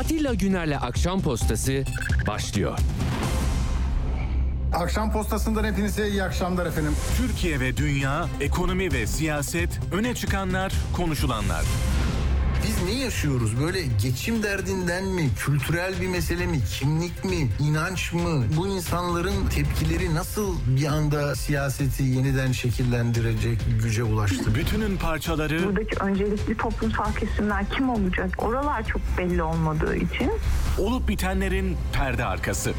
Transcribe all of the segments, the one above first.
Atilla Güner'le Akşam Postası başlıyor. Akşam postasından hepinize iyi akşamlar efendim. Türkiye ve dünya, ekonomi ve siyaset, öne çıkanlar, konuşulanlar. Biz ne yaşıyoruz? Böyle geçim derdinden mi? Kültürel bir mesele mi? Kimlik mi? inanç mı? Bu insanların tepkileri nasıl bir anda siyaseti yeniden şekillendirecek güce ulaştı? Bütünün parçaları buradaki öncelikli toplumsal kesimler kim olacak? Oralar çok belli olmadığı için olup bitenlerin perde arkası.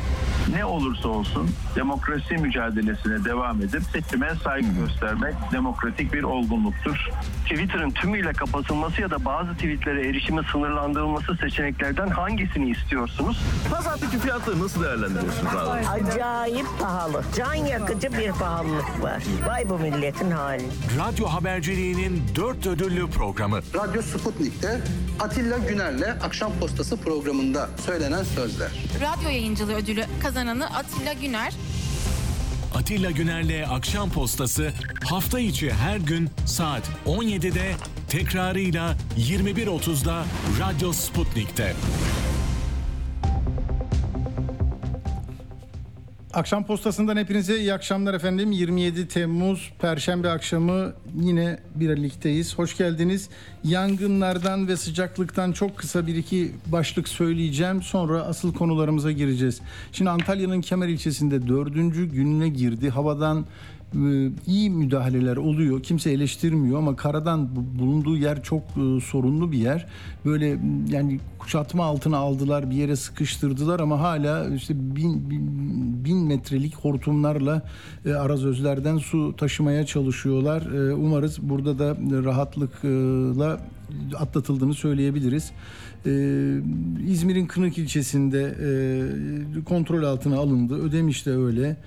ne olursa olsun demokrasi mücadelesine devam edip seçime saygı göstermek demokratik bir olgunluktur. Twitter'ın tümüyle kapatılması ya da bazı tweetlere erişimin sınırlandırılması seçeneklerden hangisini istiyorsunuz? Pazartesi fiyatları nasıl değerlendiriyorsunuz abi? Acayip pahalı. Can yakıcı bir pahalılık var. Vay bu milletin hali. Radyo haberciliğinin dört ödüllü programı. Radyo Sputnik'te Atilla Güner'le Akşam Postası programında söylenen sözler. Radyo yayıncılığı ödülü kazananı Atilla Güner, Atilla Güner'le Akşam Postası hafta içi her gün saat 17'de tekrarıyla 21.30'da Radyo Sputnik'te. Akşam postasından hepinize iyi akşamlar efendim. 27 Temmuz Perşembe akşamı yine birlikteyiz. Hoş geldiniz. Yangınlardan ve sıcaklıktan çok kısa bir iki başlık söyleyeceğim. Sonra asıl konularımıza gireceğiz. Şimdi Antalya'nın Kemer ilçesinde dördüncü gününe girdi. Havadan iyi müdahaleler oluyor. Kimse eleştirmiyor ama karadan bu- bulunduğu yer çok e, sorunlu bir yer. Böyle yani kuşatma altına aldılar, bir yere sıkıştırdılar ama hala işte bin, bin, bin metrelik hortumlarla e, arazözlerden su taşımaya çalışıyorlar. E, umarız burada da rahatlıkla atlatıldığını söyleyebiliriz. Ee, İzmir'in Kınık ilçesinde e, kontrol altına alındı. Ödemiş'te öyle.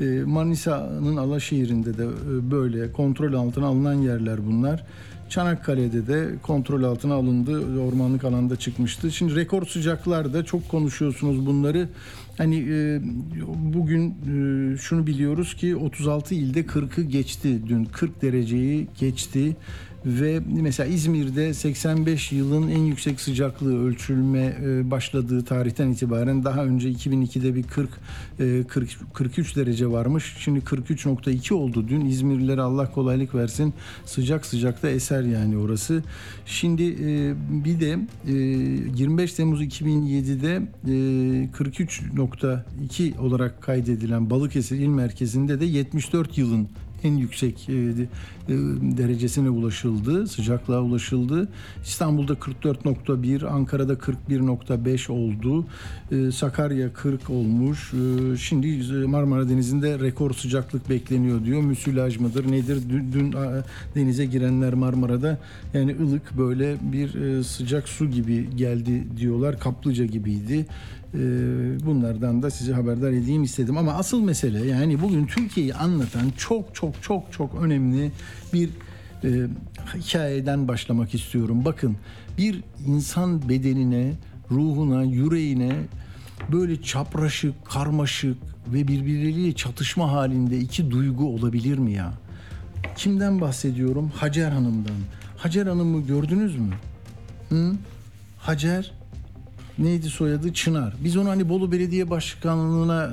E, Manisa'nın Alaşehir'inde de e, böyle kontrol altına alınan yerler bunlar. Çanakkale'de de kontrol altına alındı. Ormanlık alanda çıkmıştı. Şimdi rekor sıcaklarda çok konuşuyorsunuz bunları. Hani e, bugün e, şunu biliyoruz ki 36 ilde 40'ı geçti. Dün 40 dereceyi geçti ve mesela İzmir'de 85 yılın en yüksek sıcaklığı ölçülme e, başladığı tarihten itibaren daha önce 2002'de bir 40 e, 40 43 derece varmış. Şimdi 43.2 oldu. Dün İzmirlilere Allah kolaylık versin. Sıcak sıcak da eser yani orası. Şimdi e, bir de e, 25 Temmuz 2007'de e, 43.2 olarak kaydedilen Balıkesir il merkezinde de 74 yılın en yüksek e, e, derecesine ulaşıldı, sıcaklığa ulaşıldı. İstanbul'da 44.1, Ankara'da 41.5 oldu. E, Sakarya 40 olmuş. E, Şimdi Marmara Denizi'nde rekor sıcaklık bekleniyor diyor. Müsilaj mıdır nedir? Dün, dün, a, denize girenler Marmara'da yani ılık böyle bir e, sıcak su gibi geldi diyorlar. Kaplıca gibiydi. Ee, bunlardan da sizi haberdar edeyim istedim. Ama asıl mesele yani bugün Türkiye'yi anlatan çok çok çok çok önemli bir e, hikayeden başlamak istiyorum. Bakın bir insan bedenine, ruhuna, yüreğine böyle çapraşık, karmaşık ve birbirleriyle çatışma halinde iki duygu olabilir mi ya? Kimden bahsediyorum? Hacer Hanım'dan. Hacer Hanım'ı gördünüz mü? Hı? Hacer neydi soyadı Çınar. Biz onu hani Bolu Belediye Başkanlığı'na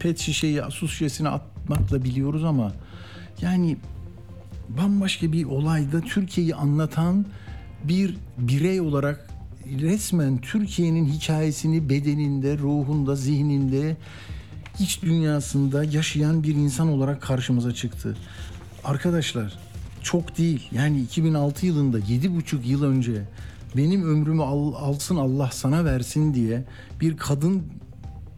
pet şişeyi, su şişesine atmakla biliyoruz ama yani bambaşka bir olayda Türkiye'yi anlatan bir birey olarak resmen Türkiye'nin hikayesini bedeninde, ruhunda, zihninde, iç dünyasında yaşayan bir insan olarak karşımıza çıktı. Arkadaşlar çok değil. Yani 2006 yılında 7,5 yıl önce benim ömrümü al- alsın Allah sana versin diye bir kadın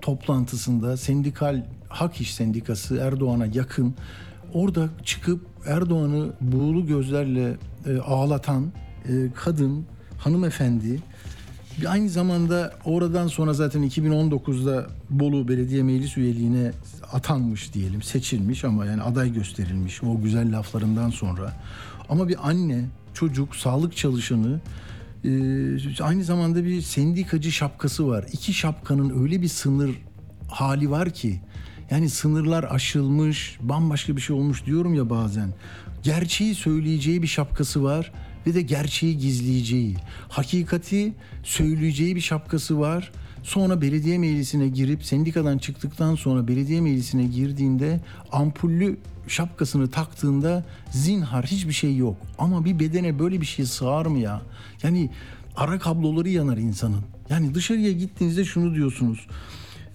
toplantısında sendikal Hak İş Sendikası Erdoğan'a yakın orada çıkıp Erdoğan'ı buğulu gözlerle e, ağlatan e, kadın hanımefendi aynı zamanda oradan sonra zaten 2019'da Bolu Belediye Meclis üyeliğine atanmış diyelim, seçilmiş ama yani aday gösterilmiş o güzel laflarından sonra. Ama bir anne, çocuk, sağlık çalışanı e, aynı zamanda bir sendikacı şapkası var. İki şapkanın öyle bir sınır hali var ki yani sınırlar aşılmış, bambaşka bir şey olmuş diyorum ya bazen. Gerçeği söyleyeceği bir şapkası var ve de gerçeği gizleyeceği, hakikati söyleyeceği bir şapkası var. Sonra belediye meclisine girip sendikadan çıktıktan sonra belediye meclisine girdiğinde ampullü şapkasını taktığında zinhar hiçbir şey yok. Ama bir bedene böyle bir şey sığar mı ya? Yani ara kabloları yanar insanın. Yani dışarıya gittiğinizde şunu diyorsunuz.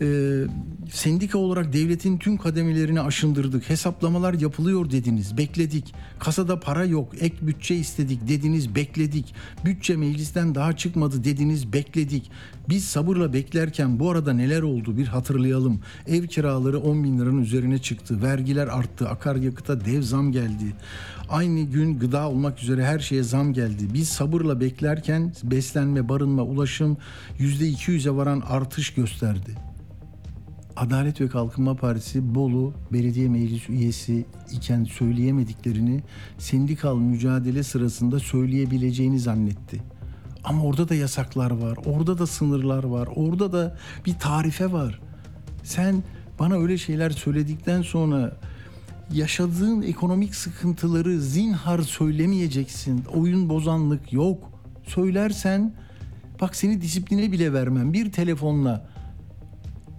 Ee, sendika olarak devletin tüm kademelerini aşındırdık. Hesaplamalar yapılıyor dediniz. Bekledik. Kasada para yok. Ek bütçe istedik dediniz. Bekledik. Bütçe meclisten daha çıkmadı dediniz. Bekledik. Biz sabırla beklerken bu arada neler oldu bir hatırlayalım. Ev kiraları 10 bin liranın üzerine çıktı. Vergiler arttı. Akaryakıta dev zam geldi. Aynı gün gıda olmak üzere her şeye zam geldi. Biz sabırla beklerken beslenme, barınma, ulaşım %200'e varan artış gösterdi. Adalet ve Kalkınma Partisi Bolu Belediye Meclis üyesi iken söyleyemediklerini sendikal mücadele sırasında söyleyebileceğini zannetti. Ama orada da yasaklar var, orada da sınırlar var, orada da bir tarife var. Sen bana öyle şeyler söyledikten sonra yaşadığın ekonomik sıkıntıları zinhar söylemeyeceksin. Oyun bozanlık yok. Söylersen bak seni disipline bile vermem. Bir telefonla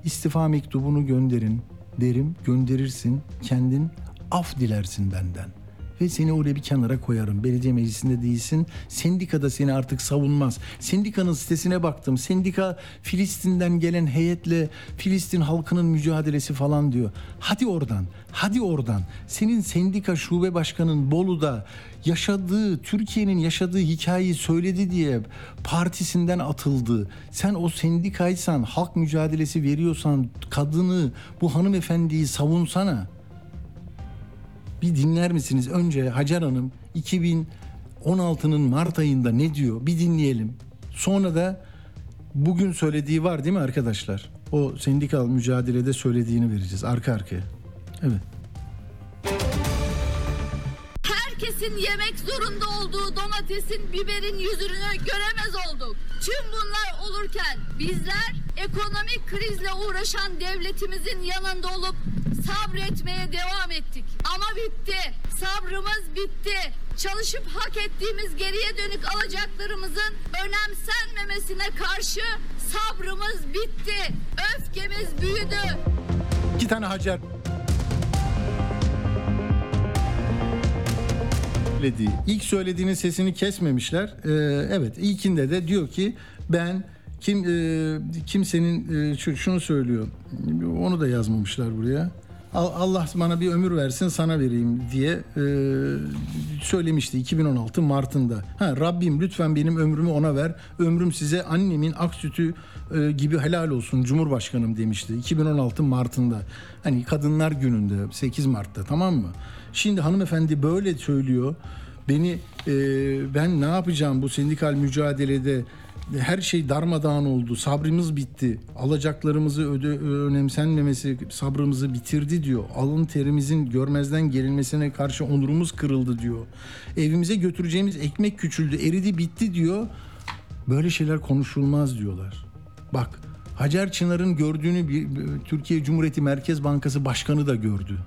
istifa mektubunu gönderin derim gönderirsin kendin af dilersin benden ve seni oraya bir kenara koyarım. Belediye meclisinde değilsin. Sendika da seni artık savunmaz. Sendikanın sitesine baktım. Sendika Filistin'den gelen heyetle Filistin halkının mücadelesi falan diyor. Hadi oradan. Hadi oradan. Senin sendika şube başkanın Bolu'da yaşadığı, Türkiye'nin yaşadığı hikayeyi söyledi diye partisinden atıldı. Sen o sendikaysan, halk mücadelesi veriyorsan kadını, bu hanımefendiyi savunsana. Bir dinler misiniz? Önce Hacer Hanım 2016'nın Mart ayında ne diyor? Bir dinleyelim. Sonra da bugün söylediği var değil mi arkadaşlar? O sendikal mücadelede söylediğini vereceğiz arka arkaya. Evet. Herkesin yemek zorunda olduğu domatesin, biberin yüzünü göremez olduk. Tüm bunlar olurken bizler ekonomik krizle uğraşan devletimizin yanında olup sabretmeye devam ettik. Ama bitti. Sabrımız bitti. Çalışıp hak ettiğimiz geriye dönük alacaklarımızın önemsenmemesine karşı sabrımız bitti. Öfkemiz büyüdü. İki tane Hacer söylediği. İlk söylediğinin sesini kesmemişler. Ee, evet ilkinde de diyor ki ben kim e, kimsenin e, şu- şunu söylüyor. Onu da yazmamışlar buraya. Al- Allah bana bir ömür versin sana vereyim diye e, söylemişti 2016 Mart'ında. Ha, Rabbim lütfen benim ömrümü ona ver. Ömrüm size annemin ak sütü e, gibi helal olsun Cumhurbaşkanım demişti 2016 Mart'ında. Hani Kadınlar Günü'nde 8 Mart'ta tamam mı? Şimdi hanımefendi böyle söylüyor. Beni e, ben ne yapacağım bu sendikal mücadelede her şey darmadağın oldu. Sabrımız bitti. Alacaklarımızı öde, önemsenmemesi sabrımızı bitirdi diyor. Alın terimizin görmezden gelinmesine karşı onurumuz kırıldı diyor. Evimize götüreceğimiz ekmek küçüldü, eridi, bitti diyor. Böyle şeyler konuşulmaz diyorlar. Bak Hacer Çınar'ın gördüğünü bir, Türkiye Cumhuriyeti Merkez Bankası Başkanı da gördü.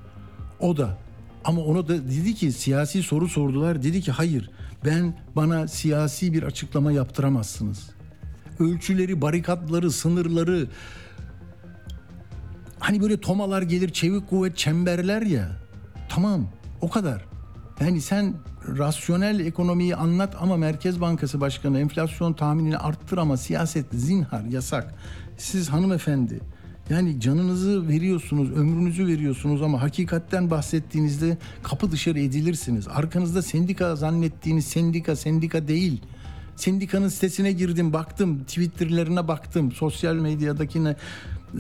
O da ama ona da dedi ki siyasi soru sordular. Dedi ki hayır ben bana siyasi bir açıklama yaptıramazsınız. Ölçüleri, barikatları, sınırları hani böyle tomalar gelir çevik kuvvet çemberler ya. Tamam o kadar. Yani sen rasyonel ekonomiyi anlat ama Merkez Bankası Başkanı enflasyon tahminini arttır ama siyaset zinhar yasak. Siz hanımefendi yani canınızı veriyorsunuz, ömrünüzü veriyorsunuz ama hakikatten bahsettiğinizde kapı dışarı edilirsiniz. Arkanızda sendika zannettiğiniz sendika sendika değil. Sendikanın sitesine girdim, baktım, Twitter'lerine baktım, sosyal medyadakine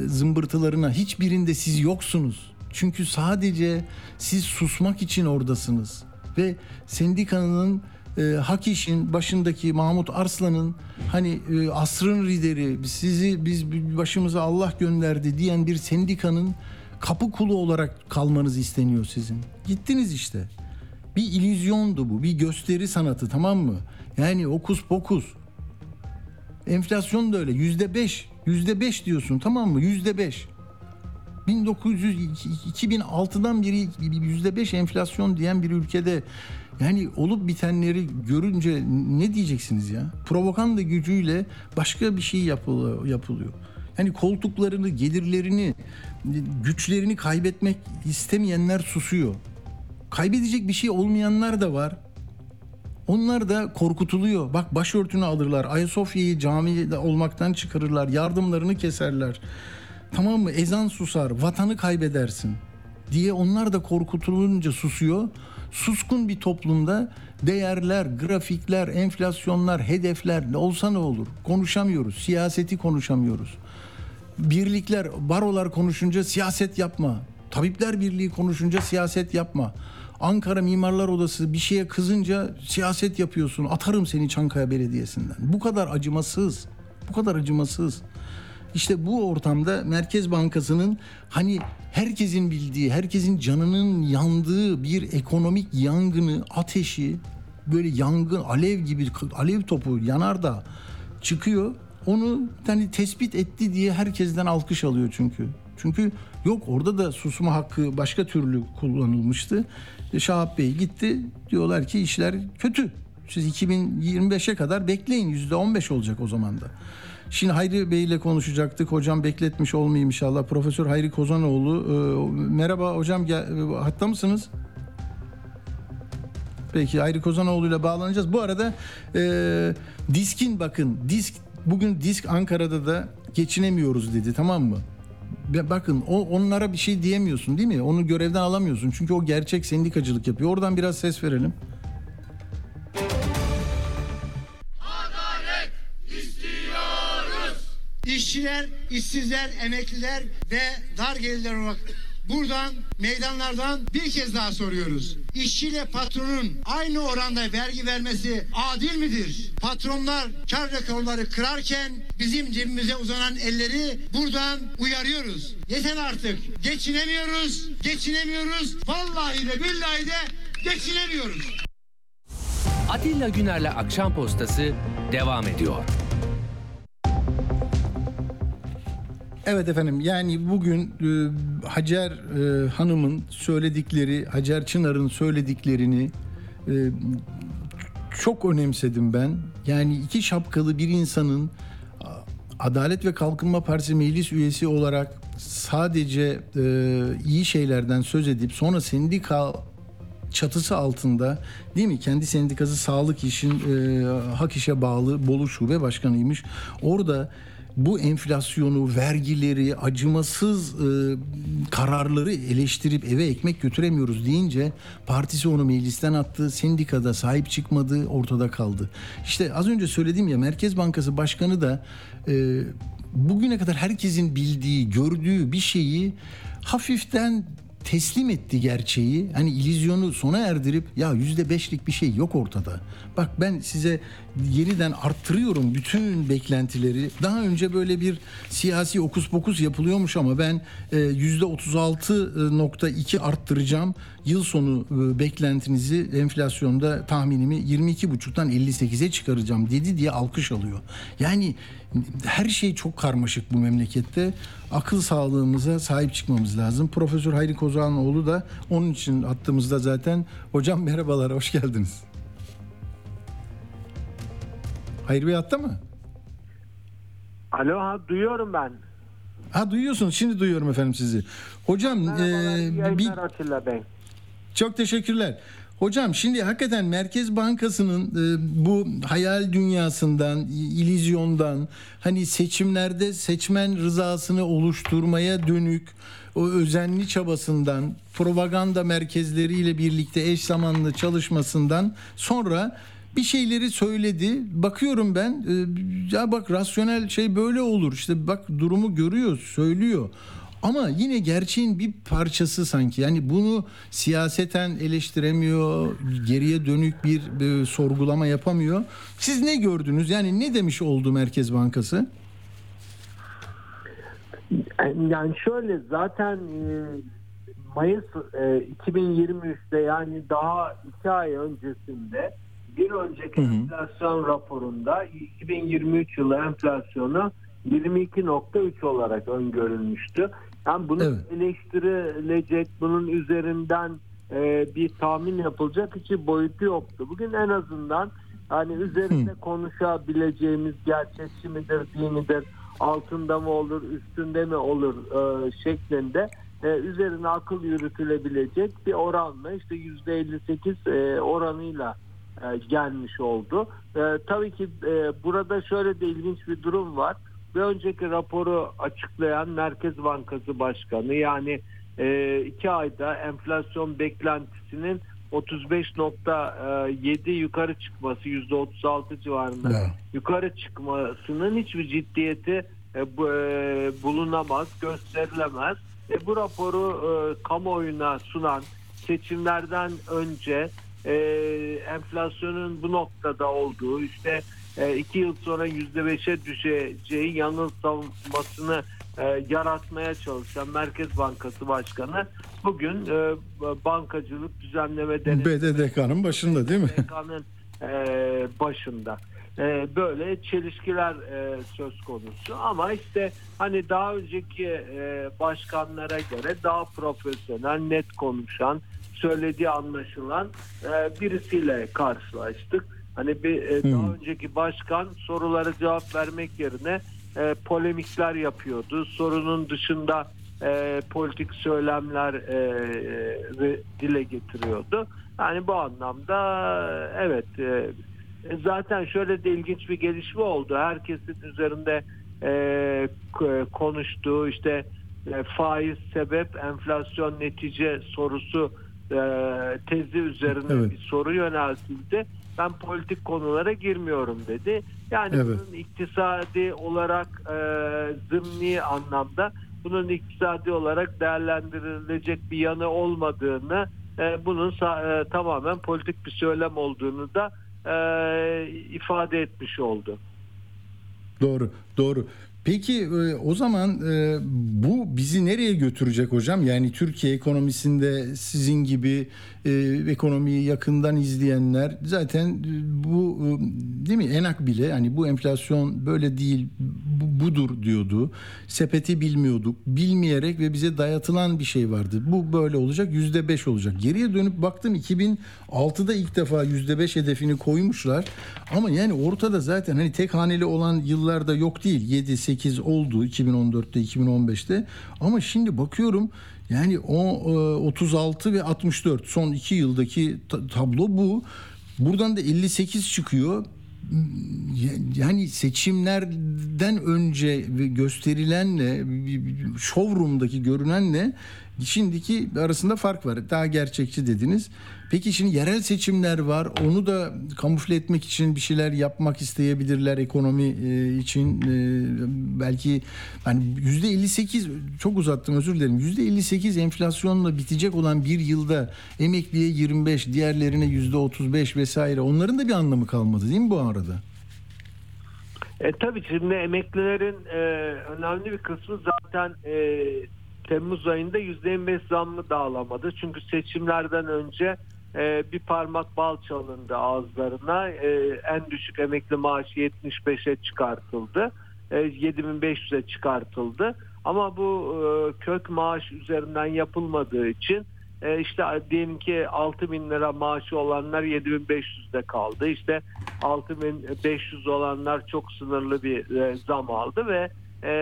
zımbırtılarına hiçbirinde siz yoksunuz. Çünkü sadece siz susmak için oradasınız. Ve sendikanın e, hak işin başındaki Mahmut Arslan'ın hani e, asrın lideri sizi biz başımıza Allah gönderdi diyen bir sendikanın kapı kulu olarak kalmanız isteniyor sizin. Gittiniz işte. Bir illüzyondu bu. Bir gösteri sanatı tamam mı? Yani okus pokus. Enflasyon da öyle. Yüzde beş. Yüzde beş diyorsun tamam mı? Yüzde beş. 1900 2006'dan beri %5 enflasyon diyen bir ülkede yani olup bitenleri görünce ne diyeceksiniz ya? Provokanda gücüyle başka bir şey yapılıyor. yapılıyor. Yani koltuklarını, gelirlerini, güçlerini kaybetmek istemeyenler susuyor. Kaybedecek bir şey olmayanlar da var. Onlar da korkutuluyor. Bak başörtünü alırlar. Ayasofya'yı camide olmaktan çıkarırlar. Yardımlarını keserler. Tamam mı? Ezan susar. Vatanı kaybedersin diye onlar da korkutulunca susuyor. Suskun bir toplumda değerler, grafikler, enflasyonlar, hedefler ne olsa ne olur. Konuşamıyoruz. Siyaseti konuşamıyoruz. Birlikler, barolar konuşunca siyaset yapma. Tabipler Birliği konuşunca siyaset yapma. Ankara Mimarlar Odası bir şeye kızınca siyaset yapıyorsun. Atarım seni Çankaya Belediyesi'nden. Bu kadar acımasız. Bu kadar acımasız. İşte bu ortamda Merkez Bankası'nın hani herkesin bildiği, herkesin canının yandığı bir ekonomik yangını, ateşi böyle yangın, alev gibi alev topu yanar da çıkıyor. Onu hani tespit etti diye herkesten alkış alıyor çünkü. Çünkü yok orada da susma hakkı başka türlü kullanılmıştı. Şahap Bey gitti diyorlar ki işler kötü. Siz 2025'e kadar bekleyin %15 olacak o zaman da. Şimdi Hayri Bey ile konuşacaktık. Hocam bekletmiş olmayayım inşallah. Profesör Hayri Kozanoğlu. Ee, merhaba hocam gel, hatta mısınız? Peki Hayri Kozanoğlu ile bağlanacağız. Bu arada e, diskin bakın disk bugün disk Ankara'da da geçinemiyoruz dedi tamam mı? Bakın o onlara bir şey diyemiyorsun değil mi? Onu görevden alamıyorsun. Çünkü o gerçek sendikacılık yapıyor. Oradan biraz ses verelim. İşçiler, işsizler, emekliler ve dar gelirler olarak buradan meydanlardan bir kez daha soruyoruz. İşçiyle patronun aynı oranda vergi vermesi adil midir? Patronlar kar rekorları kırarken bizim cebimize uzanan elleri buradan uyarıyoruz. Yeter artık. Geçinemiyoruz. Geçinemiyoruz. Vallahi de billahi de geçinemiyoruz. Atilla Güner'le Akşam Postası devam ediyor. Evet efendim yani bugün e, Hacer e, Hanım'ın söyledikleri, Hacer Çınar'ın söylediklerini e, çok önemsedim ben. Yani iki şapkalı bir insanın Adalet ve Kalkınma Partisi meclis üyesi olarak sadece e, iyi şeylerden söz edip sonra sendika çatısı altında değil mi? Kendi sendikası Sağlık İş'in e, Hak İş'e bağlı Bolu Şube Başkanıymış. Orada bu enflasyonu, vergileri, acımasız e, kararları eleştirip eve ekmek götüremiyoruz deyince partisi onu meclisten attı, sendikada sahip çıkmadı, ortada kaldı. İşte az önce söylediğim ya Merkez Bankası Başkanı da e, bugüne kadar herkesin bildiği, gördüğü bir şeyi hafiften teslim etti gerçeği. Hani ilizyonu sona erdirip ya yüzde beşlik bir şey yok ortada. Bak ben size yeniden arttırıyorum bütün beklentileri. Daha önce böyle bir siyasi okus pokus yapılıyormuş ama ben e, yüzde 36.2 arttıracağım. Yıl sonu e, beklentinizi enflasyonda tahminimi 22.5'tan 58'e çıkaracağım dedi diye alkış alıyor. Yani her şey çok karmaşık bu memlekette. Akıl sağlığımıza sahip çıkmamız lazım. Profesör Hayri Kozanoğlu da onun için attığımızda zaten. Hocam merhabalar, hoş geldiniz. Hayri Bey hatta mı? Alo ha duyuyorum ben. Ha duyuyorsunuz. Şimdi duyuyorum efendim sizi. Hocam e, bir Atilla Bey. Çok teşekkürler. Hocam şimdi hakikaten Merkez Bankası'nın e, bu hayal dünyasından, ilizyondan, hani seçimlerde seçmen rızasını oluşturmaya dönük o özenli çabasından, propaganda merkezleriyle birlikte eş zamanlı çalışmasından sonra bir şeyleri söyledi. Bakıyorum ben e, ya bak rasyonel şey böyle olur. İşte bak durumu görüyor, söylüyor. Ama yine gerçeğin bir parçası sanki. Yani bunu siyaseten eleştiremiyor, geriye dönük bir, bir sorgulama yapamıyor. Siz ne gördünüz? Yani ne demiş oldu Merkez Bankası? Yani şöyle zaten e, Mayıs 2023'te yani daha iki ay bir önceki hı hı. enflasyon raporunda 2023 yılı enflasyonu 22.3 olarak öngörülmüştü. Yani bunun Evet. eleştirilecek, bunun üzerinden e, bir tahmin yapılacak hiçbir boyutu yoktu. Bugün en azından hani üzerinde konuşabileceğimiz gerçekçi midir, değil midir, altında mı olur, üstünde mi olur e, şeklinde e, üzerine akıl yürütülebilecek bir oranla işte %58 e, oranıyla e, gelmiş oldu. E, tabii ki e, burada şöyle de ilginç bir durum var. Bir önceki raporu açıklayan Merkez Bankası Başkanı yani e, iki ayda enflasyon beklentisinin 35.7 yukarı çıkması %36 civarında Ya. yukarı çıkmasının hiçbir ciddiyeti e, bu- e, bulunamaz, gösterilemez. E, bu raporu e, kamuoyuna sunan seçimlerden önce e, enflasyonun bu noktada olduğu işte e, iki yıl sonra yüzde beşe düşeceği yanılsamasını e, yaratmaya çalışan Merkez Bankası Başkanı bugün e, bankacılık düzenleme denetimi BDDK'nın başında değil mi? BDDK'nın e, başında. E, böyle çelişkiler e, söz konusu ama işte hani daha önceki e, başkanlara göre daha profesyonel, net konuşan, söylediği anlaşılan e, birisiyle karşılaştık. Hani bir e, daha önceki başkan sorulara cevap vermek yerine e, polemikler yapıyordu. Sorunun dışında e, politik söylemler e, e, dile getiriyordu. Yani bu anlamda e, evet e, zaten şöyle de ilginç bir gelişme oldu. Herkesin üzerinde e, konuştuğu işte e, faiz sebep enflasyon netice sorusu e, tezi üzerine Evet. bir soru yöneltildi. Ben politik konulara girmiyorum dedi. Yani Evet. bunun iktisadi olarak e, zımni anlamda bunun iktisadi olarak değerlendirilecek bir yanı olmadığını e, bunun e, tamamen politik bir söylem olduğunu da e, ifade etmiş oldu. Doğru, doğru. Peki e, o zaman e, bu bizi nereye götürecek hocam? Yani Türkiye ekonomisinde sizin gibi e, ekonomiyi yakından izleyenler zaten e, bu e, değil mi Enak bile hani bu enflasyon böyle değil bu, budur diyordu. Sepeti bilmiyorduk. Bilmeyerek ve bize dayatılan bir şey vardı. Bu böyle olacak yüzde beş olacak. Geriye dönüp baktım 2006'da ilk defa yüzde beş hedefini koymuşlar. Ama yani ortada zaten hani tek haneli olan yıllarda yok değil. 7 8 oldu 2014'te 2015'te. Ama şimdi bakıyorum yani o e, 36 ve 64 son iki yıldaki ta- tablo bu. Buradan da 58 çıkıyor. Yani seçimlerden önce gösterilenle showroom'daki görünenle şimdiki arasında fark var. Daha gerçekçi dediniz. Peki şimdi yerel seçimler var. Onu da kamufle etmek için bir şeyler yapmak isteyebilirler ekonomi e, için. E, belki hani yüzde 58 çok uzattım özür dilerim. Yüzde 58 enflasyonla bitecek olan bir yılda emekliye 25, diğerlerine yüzde 35 vesaire. Onların da bir anlamı kalmadı değil mi bu arada? E, tabii şimdi emeklilerin e, önemli bir kısmı zaten e, Temmuz ayında %25 zammı dağlamadı. Çünkü seçimlerden önce e, bir parmak bal çalındı ağızlarına. E, en düşük emekli maaşı 75'e çıkartıldı. E, 7500'e çıkartıldı. Ama bu e, kök maaş üzerinden yapılmadığı için e, işte diyelim ki 6 bin lira maaşı olanlar 7500'de kaldı. İşte 6500 olanlar çok sınırlı bir e, zam aldı ve e,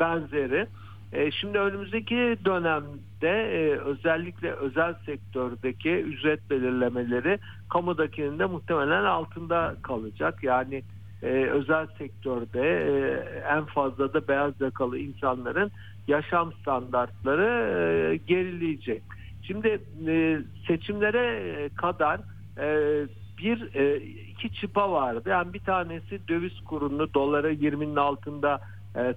benzeri. E, şimdi önümüzdeki dönemde e, özellikle özel sektördeki ücret belirlemeleri kamudakinin de muhtemelen altında kalacak. Yani e, özel sektörde en fazla da beyaz yakalı insanların yaşam standartları gerileyecek. Şimdi seçimlere kadar bir iki çıpa vardı. Yani bir tanesi döviz kurunu doları 20'nin altında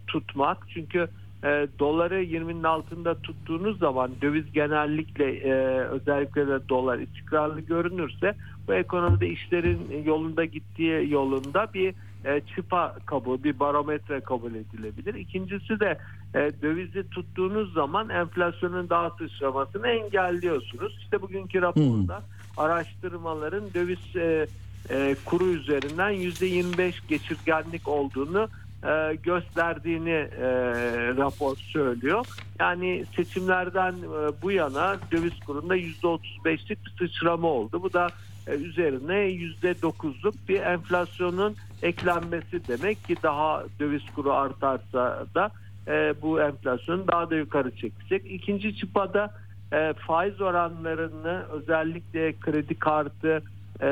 tutmak. Çünkü e, doları 20'nin altında tuttuğunuz zaman döviz genellikle e, özellikle de dolar istikrarlı görünürse bu ekonomide işlerin yolunda gittiği yolunda bir e, çıpa kabul, bir barometre kabul edilebilir. İkincisi de e, dövizi tuttuğunuz zaman enflasyonun daha sıçramasını engelliyorsunuz. İşte bugünkü raporda araştırmaların döviz e, e, kuru üzerinden %25 geçirgenlik olduğunu e, gösterdiğini e, rapor söylüyor. Yani seçimlerden e, bu yana döviz kurunda %35'lik bir sıçrama oldu. Bu da e, üzerine %9'luk bir enflasyonun eklenmesi demek ki daha döviz kuru artarsa da e, bu enflasyonu daha da yukarı çekecek. İkinci çıpada e, faiz oranlarını özellikle kredi kartı e,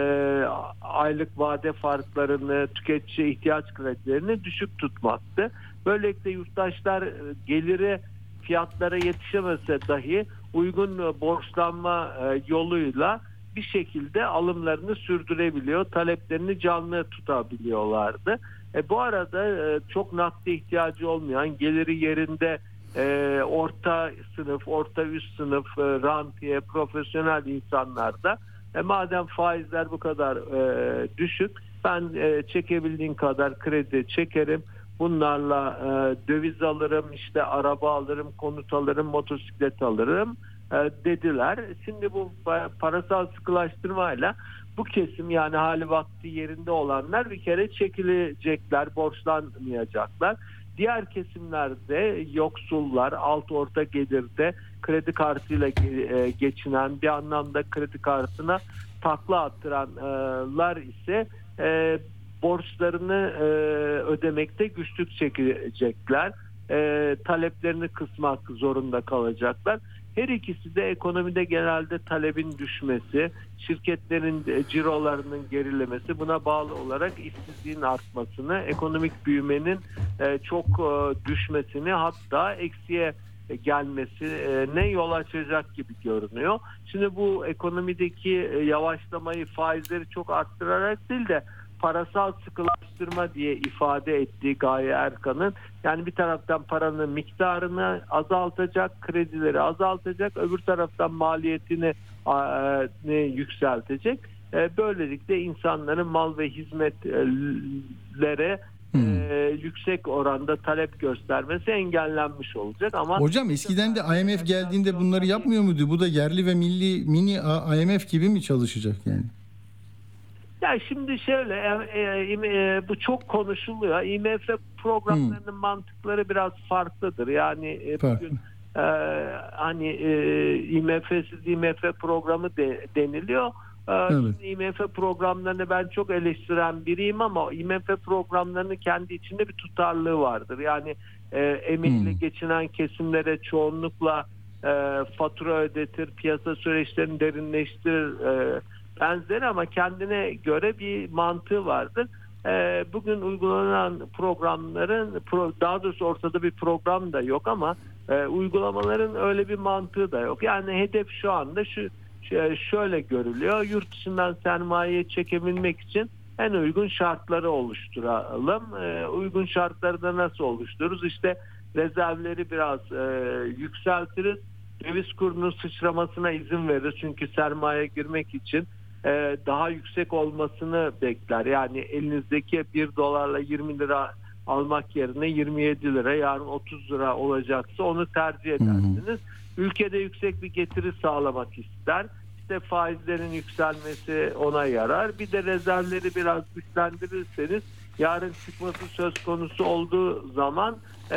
aylık vade farklarını tüketici ihtiyaç kredilerini düşük tutmaktı. Böylelikle yurttaşlar e, geliri fiyatlara yetişemese dahi uygun e, borçlanma e, yoluyla bir şekilde alımlarını sürdürebiliyor, taleplerini canlı tutabiliyorlardı. E, bu arada çok nakde ihtiyacı olmayan, geliri yerinde orta sınıf, orta üst sınıf, rantiye, profesyonel insanlar da e, madem faizler bu kadar e, düşük, ben e, çekebildiğim kadar kredi çekerim. Bunlarla e, döviz alırım, işte araba alırım, konut alırım, motosiklet alırım e, dediler. Şimdi bu pa- parasal sıkılaştırmayla bu kesim yani hali vakti yerinde olanlar bir kere çekilecekler, borçlanmayacaklar. Diğer kesimlerde yoksullar, alt orta gelirde kredi kartıyla e, geçinen bir anlamda kredi kartına takla attıranlar ise e, borçlarını e, ödemekte güçlük çekecekler. Taleplerini kısmak zorunda kalacaklar. Her ikisi de ekonomide genelde talebin düşmesi, şirketlerin e, cirolarının gerilemesi buna bağlı olarak işsizliğin artmasını, ekonomik büyümenin e, çok e, düşmesini hatta eksiye gelmesine yol açacak gibi görünüyor. Şimdi bu ekonomideki yavaşlamayı faizleri çok arttırarak değil de parasal sıkılaştırma diye ifade ettiği Gaye Erkan'ın yani bir taraftan paranın miktarını azaltacak, kredileri azaltacak, öbür taraftan maliyetini e, yükseltecek. E, böylelikle insanların mal ve hizmetlere e, yüksek oranda talep göstermesi engellenmiş olacak ama Hocam eskiden de IMF geldiğinde bunları yapmıyor muydu? Bu da yerli ve milli mini IMF gibi mi çalışacak yani? Ya şimdi şöyle e, e, e, bu çok konuşuluyor. IMF programlarının mantıkları biraz farklıdır. Yani e, bugün e, hani e, IMF'siz IMF programı de, deniliyor. E, Evet. IMF programlarını ben çok eleştiren biriyim ama IMF programlarının kendi içinde bir tutarlılığı vardır. Yani e, emekli Hmm. geçinen kesimlere çoğunlukla e, fatura ödetir, piyasa süreçlerini derinleştirir e, benzeri ama kendine göre bir mantığı vardır. E, bugün uygulanan programların pro- daha doğrusu ortada bir program da yok ama e, uygulamaların öyle bir mantığı da yok. Yani hedef şu anda şu şöyle görülüyor. Yurt dışından sermaye çekebilmek için en uygun şartları oluşturalım. E, uygun şartları da nasıl oluştururuz? İşte rezervleri biraz e, yükseltiriz. Döviz kurunun sıçramasına izin veririz. Çünkü sermaye girmek için e, daha yüksek olmasını bekler. Yani elinizdeki 1 dolarla 20 lira almak yerine 27 lira yarın 30 lira olacaksa onu tercih edersiniz. Ülkede yüksek bir getiri sağlamak ister. İşte faizlerin yükselmesi ona yarar. Bir de rezervleri biraz güçlendirirseniz yarın çıkması söz konusu olduğu zaman e,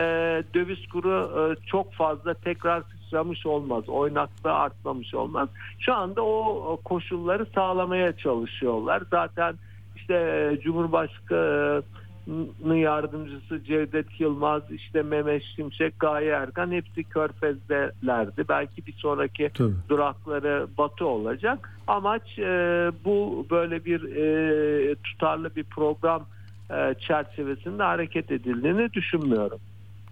döviz kuru e, çok fazla tekrar sıçramış olmaz. Oynaklığı artmamış olmaz. Şu anda o koşulları sağlamaya çalışıyorlar. Zaten işte e, Cumhurbaşkanı yardımcısı Cevdet Yılmaz, işte Mehmet Şimşek, Gaye Erkan hepsi Körfez'delerdi. Belki bir sonraki Tabii. durakları Batı olacak. Amaç e, bu böyle bir e, tutarlı bir program e, çerçevesinde hareket edildiğini düşünmüyorum.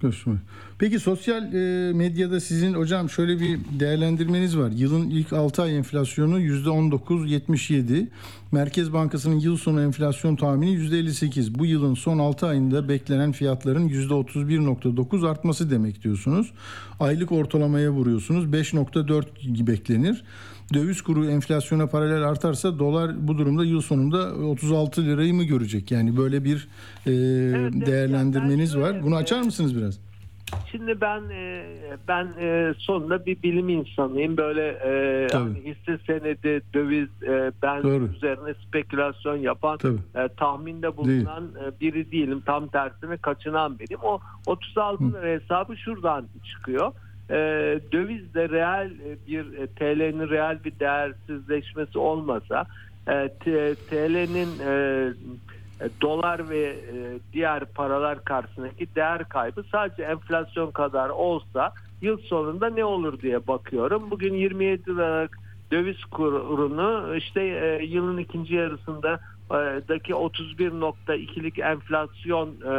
Görüşmek. Peki sosyal e, medyada sizin hocam şöyle bir değerlendirmeniz var. Yılın ilk 6 ay enflasyonu %19.77. Merkez Bankası'nın yıl sonu enflasyon tahmini %58. Bu yılın son 6 ayında beklenen fiyatların %31.9 artması demek diyorsunuz. Aylık ortalamaya vuruyorsunuz. 5.4 beklenir. Döviz kuru enflasyona paralel artarsa dolar bu durumda yıl sonunda 36 lirayı mı görecek? Yani böyle bir e, değerlendirmeniz var. Bunu açar mısınız biraz? Şimdi ben e, ben e, sonunda bir bilim insanıyım. Böyle e, hani hisse senedi, döviz, e, ben Doğru. üzerine spekülasyon yapan, Tabii. e, tahminde bulunan e, biri değilim. Tam tersine kaçınan biriyim. O 36 lira hesabı şuradan çıkıyor. E, dövizde reel bir TL'nin reel bir değersizleşmesi olmasa e, TL'nin e, dolar ve e, diğer paralar karşısındaki değer kaybı sadece enflasyon kadar olsa yıl sonunda ne olur diye bakıyorum. Bugün 27 liralık döviz kurunu işte e, yılın ikinci yarısında e, daki 31.2'lik enflasyon e,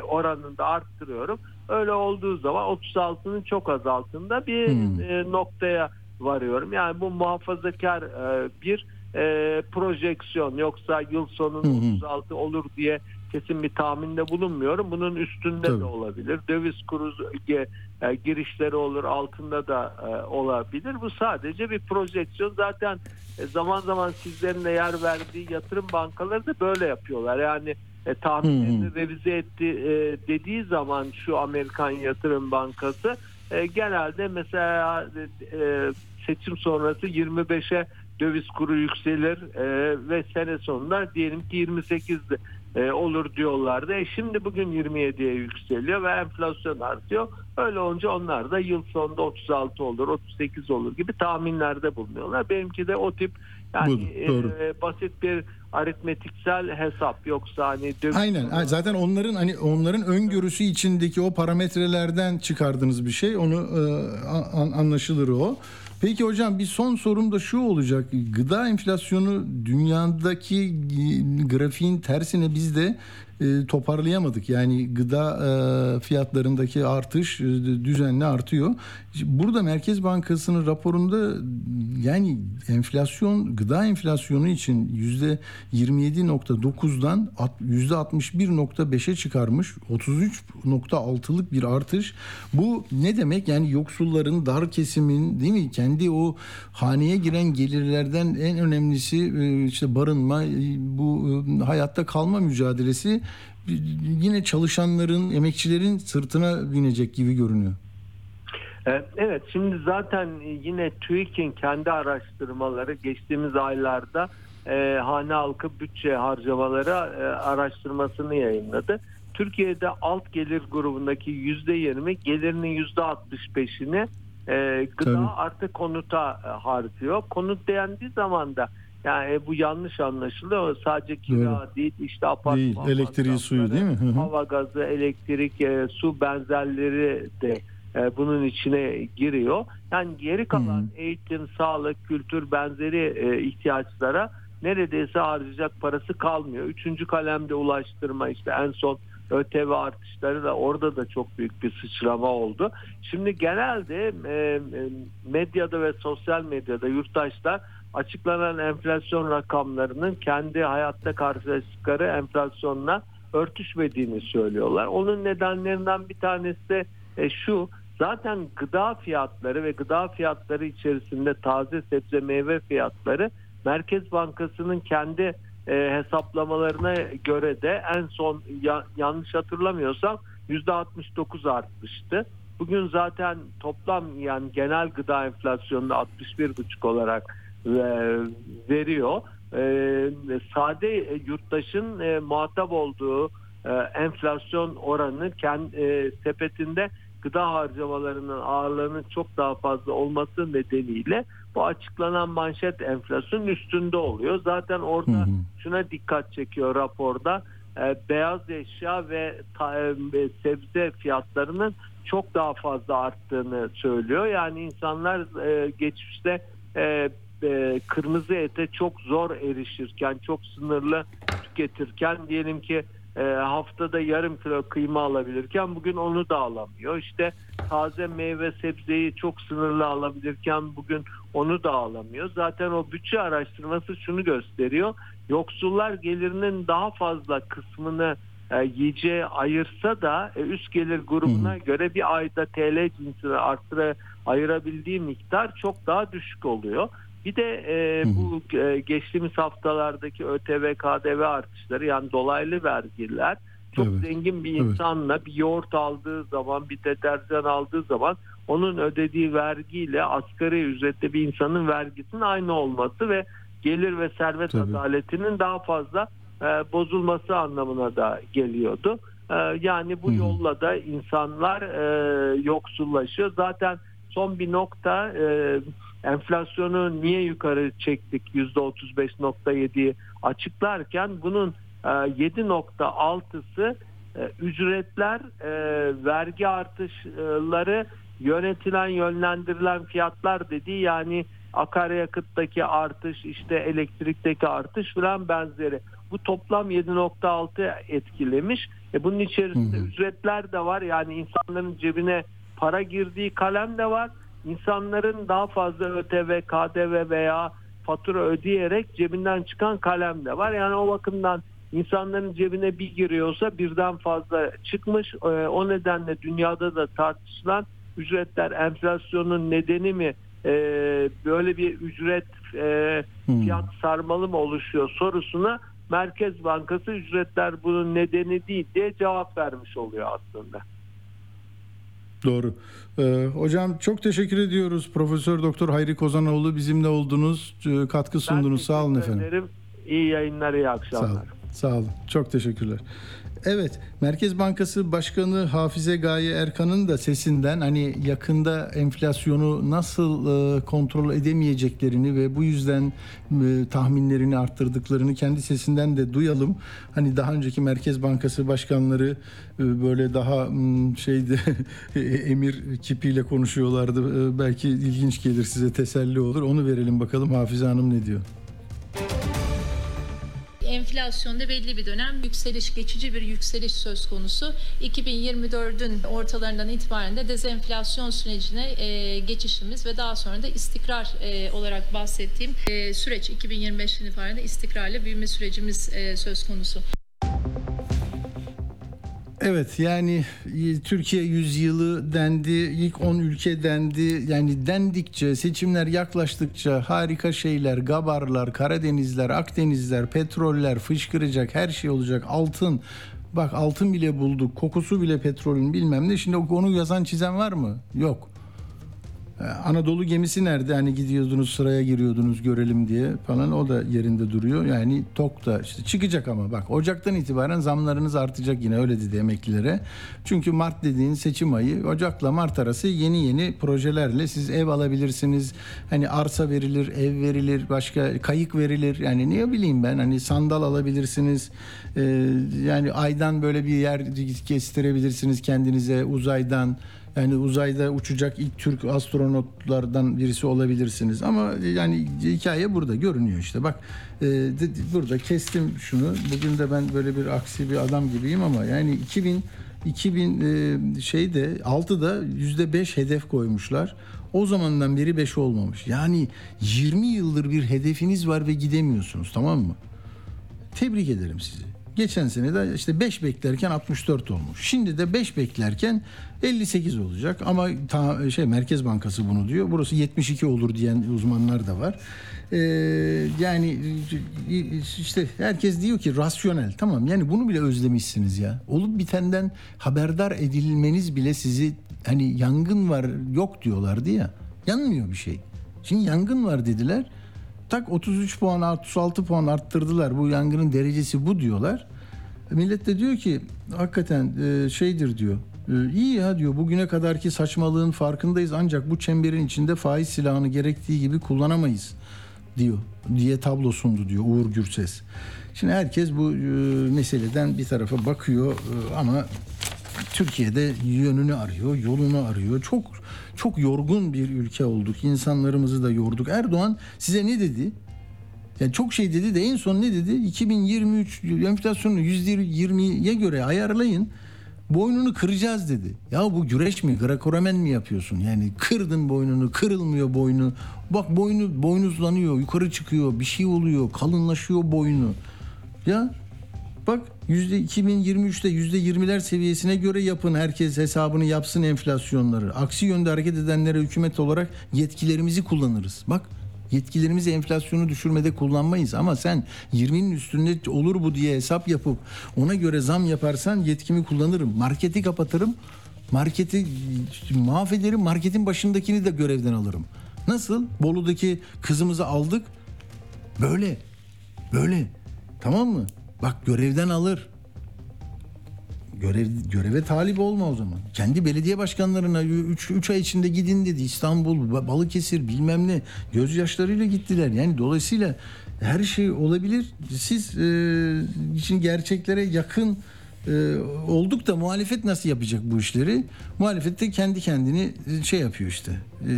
oranında arttırıyorum. Öyle olduğu zaman 36'nın çok az altında bir e, noktaya varıyorum. Yani bu muhafazakar e, bir e, projeksiyon yoksa yıl sonunda 36 olur diye kesin bir tahminde bulunmuyorum. Bunun üstünde de olabilir. Döviz kuru e, e, girişleri olur, altında da e, olabilir. Bu sadece bir projeksiyon. Zaten e, zaman zaman sizlerin de yer verdiği yatırım bankaları da böyle yapıyorlar. Yani e, tahminlerini revize etti e, dediği zaman şu Amerikan Yatırım Bankası e, genelde mesela e, seçim sonrası 25'e döviz kuru yükselir e, ve sene sonunda diyelim ki 28 e, olur diyorlardı. E, şimdi bugün 27'ye yükseliyor ve enflasyon artıyor. Öyle olunca onlar da yıl sonunda 36 olur, 38 olur gibi tahminlerde bulunuyorlar. Benimki de o tip yani doğru. e, basit bir aritmetiksel hesap yoksa hani döviz Aynen. Zaten onların hani onların öngörüsü içindeki o parametrelerden çıkardığınız bir şey. Onu e, an- anlaşılır o. Peki hocam bir son sorum da şu olacak. Gıda enflasyonu dünyadaki grafiğin tersine biz de e, toparlayamadık. Yani gıda e, fiyatlarındaki artış e, düzenli artıyor. Burada Merkez Bankası'nın raporunda yani enflasyon gıda enflasyonu için yüzde 27.9'dan at- yüzde 61.5'e çıkarmış. 33.6'lık bir artış. Bu ne demek? Yani yoksulların, dar kesimin değil mi? Kendi o haneye giren gelirlerden en önemlisi işte barınma, bu hayatta kalma mücadelesi yine çalışanların, emekçilerin sırtına binecek gibi görünüyor. E, Evet şimdi zaten yine TÜİK'in kendi araştırmaları geçtiğimiz aylarda e, hane halkı bütçe harcamaları e, araştırmasını yayınladı. Türkiye'de alt gelir grubundaki yüzde yirmi gelirinin yüzde altmış beşini e, gıda Tabii. artı konuta e, harcıyor. Konut dendiği zaman da yani bu yanlış anlaşılıyor. Sadece kira değil işte apartman Değil, elektriği, suyu değil mi? Hava gazı, elektrik, e, su benzerleri de e, bunun içine giriyor. Yani geri kalan eğitim, sağlık, kültür benzeri e, ihtiyaçlara neredeyse harcayacak parası kalmıyor. Üçüncü kalemde ulaştırma işte en son ÖTV artışları da orada da çok büyük bir sıçrama oldu. Şimdi genelde e, e, medyada ve sosyal medyada yurttaşlar açıklanan enflasyon rakamlarının kendi hayatta karşılaştıkları enflasyonla örtüşmediğini söylüyorlar. Onun nedenlerinden bir tanesi de e, şu zaten gıda fiyatları ve gıda fiyatları içerisinde taze sebze meyve fiyatları Merkez Bankası'nın kendi e, hesaplamalarına göre de en son ya- yanlış hatırlamıyorsam %69 artmıştı. Bugün zaten toplam yani genel gıda enflasyonunu 61,5 olarak veriyor. E, sade e, yurttaşın e, muhatap olduğu e, enflasyon oranı kendi e, sepetinde gıda harcamalarının ağırlığının çok daha fazla olması nedeniyle bu açıklanan manşet enflasyonun üstünde oluyor. Zaten orada şuna dikkat çekiyor raporda e, beyaz eşya ve ta- e, sebze fiyatlarının çok daha fazla arttığını söylüyor. Yani insanlar e, geçmişte e, e, kırmızı ete çok zor erişirken, çok sınırlı tüketirken diyelim ki e, haftada yarım kilo kıyma alabilirken bugün onu da alamıyor. İşte taze meyve sebzeyi çok sınırlı alabilirken bugün onu da alamıyor. Zaten o bütçe araştırması şunu gösteriyor. Yoksullar gelirinin daha fazla kısmını e, yiyeceğe ayırsa da e, üst gelir grubuna göre bir ayda TL cinsine arttıra ayırabildiği miktar çok daha düşük oluyor. Bir de e, bu e, geçtiğimiz haftalardaki ÖTV, KDV artışları yani dolaylı vergiler çok Evet. zengin bir Evet. insanla bir yoğurt aldığı zaman bir deterjan aldığı zaman onun ödediği vergiyle asgari ücretli bir insanın vergisinin aynı olması ve gelir ve servet Tabii. adaletinin daha fazla e, bozulması anlamına da geliyordu. E, yani bu Hı hı. yolla da insanlar e, yoksullaşıyor. Zaten son bir nokta e, enflasyonu niye yukarı çektik %35.7'yi açıklarken bunun e, 7.6'sı e, ücretler, e, vergi artışları, yönetilen yönlendirilen fiyatlar dediği yani akaryakıttaki artış, işte elektrikteki artış falan benzeri. Bu toplam 7.6 etkilemiş. E bunun içerisinde Hı hı. ücretler de var. Yani insanların cebine para girdiği kalem de var. İnsanların daha fazla ÖTV, KDV veya fatura ödeyerek cebinden çıkan kalem de var. Yani o bakımdan insanların cebine bir giriyorsa birden fazla çıkmış. Ee, O nedenle dünyada da tartışılan ücretler enflasyonun nedeni mi Ee, böyle bir ücret e, Hmm. fiyat sarmalı mı oluşuyor sorusuna Merkez Bankası ücretler bunun nedeni değil diye cevap vermiş oluyor aslında. Doğru. Ee, hocam çok teşekkür ediyoruz. Profesör Doktor Hayri Kozanoğlu bizimle oldunuz. e, Katkı sundunuz. Sağ olun efendim. ederim. İyi yayınlar, iyi Sağ akşamlar. olun. Sağ olun. Çok teşekkürler. Evet, Merkez Bankası Başkanı Hafize Gaye Erkan'ın da sesinden hani yakında enflasyonu nasıl e, kontrol edemeyeceklerini ve bu yüzden e, tahminlerini arttırdıklarını kendi sesinden de duyalım. Hani daha önceki Merkez Bankası başkanları e, böyle daha şeydi emir kipiyle konuşuyorlardı. E, belki ilginç gelir size teselli olur. Onu verelim bakalım Hafize Hanım ne diyor? Enflasyonda belli bir dönem yükseliş, geçici bir yükseliş söz konusu. 2024'ün ortalarından itibaren de dezenflasyon sürecine e, geçişimiz ve daha sonra da istikrar e, olarak bahsettiğim e, süreç 2025'ten itibaren de istikrarlı büyüme sürecimiz e, söz konusu. Evet yani e, Türkiye yüzyılı dendi, ilk 10 ülke dendi. Yani dendikçe, seçimler yaklaştıkça harika şeyler, Gabarlar, Karadenizler, Akdenizler, petroller fışkıracak, her şey olacak. Altın, bak altın bile bulduk, kokusu bile petrolün bilmem ne. Şimdi onu yazan çizen var mı? Yok. Ee, Anadolu gemisi nerede? Hani gidiyordunuz sıraya giriyordunuz görelim diye falan o da yerinde duruyor. Yani tok da işte çıkacak ama bak Ocak'tan itibaren zamlarınız artacak yine öyle dedi emeklilere. Çünkü Mart dediğin seçim ayı Ocak'la Mart arası yeni yeni projelerle siz ev alabilirsiniz. Hani arsa verilir, ev verilir, başka kayık verilir. Yani ne bileyim ben hani sandal alabilirsiniz. Ee, yani aydan böyle bir yer kestirebilirsiniz kendinize uzaydan. Yani uzayda uçacak ilk Türk astronotlardan birisi olabilirsiniz. Ama yani hikaye burada görünüyor işte. Bak e, burada kestim şunu. Bugün de ben böyle bir aksi bir adam gibiyim ama yani 2000 2000 e, şeyde 6'da %5 hedef koymuşlar. O zamandan beri 5 olmamış. Yani 20 yıldır bir hedefiniz var ve gidemiyorsunuz tamam mı? Tebrik ederim sizi. Geçen sene de işte 5 beklerken 64 olmuş. Şimdi de 5 beklerken 58 olacak ama ta, şey Merkez Bankası bunu diyor. Burası 72 olur diyen uzmanlar da var. Ee, yani işte herkes diyor ki rasyonel. Tamam yani bunu bile özlemişsiniz ya. Olup bitenden haberdar edilmeniz bile sizi hani yangın var yok diyorlardı ya. Yanmıyor bir şey. Şimdi yangın var dediler. Tak 33 puan 36 puan arttırdılar. Bu yangının derecesi bu diyorlar. Millet de diyor ki hakikaten e, şeydir diyor. E, iyi ya diyor bugüne kadarki saçmalığın farkındayız ancak bu çemberin içinde faiz silahını gerektiği gibi kullanamayız diyor diye tablo sundu diyor Uğur Gürses. Şimdi herkes bu e, meseleden bir tarafa bakıyor ama Türkiye'de yönünü arıyor, yolunu arıyor. Çok çok yorgun bir ülke olduk. İnsanlarımızı da yorduk. Erdoğan size ne dedi? Yani çok şey dedi de en son ne dedi? 2023 enflasyonu %20'ye göre ayarlayın. Boynunu kıracağız dedi. Ya bu güreş mi? Grekoremen mi yapıyorsun? Yani kırdın boynunu, kırılmıyor boynu. Bak boynu boynuzlanıyor, yukarı çıkıyor, bir şey oluyor, kalınlaşıyor boynu. Ya Bak yüzde 2023'te yüzde 20'ler seviyesine göre yapın. Herkes hesabını yapsın enflasyonları. Aksi yönde hareket edenlere hükümet olarak yetkilerimizi kullanırız. Bak Yetkilerimizi enflasyonu düşürmede kullanmayız ama sen 20'nin üstünde olur bu diye hesap yapıp ona göre zam yaparsan yetkimi kullanırım. Marketi kapatırım. Marketi mahvederim. Marketin başındakini de görevden alırım. Nasıl? Bolu'daki kızımızı aldık. Böyle. Böyle. Tamam mı? Bak görevden alır. Görev, göreve talip olma o zaman. Kendi belediye başkanlarına 3 ay içinde gidin dedi. İstanbul, Ba- Balıkesir bilmem ne. Gözyaşlarıyla gittiler. Yani dolayısıyla her şey olabilir. Siz e, için gerçeklere yakın e, olduk da muhalefet nasıl yapacak bu işleri? Muhalefet de kendi kendini e, şey yapıyor işte. E,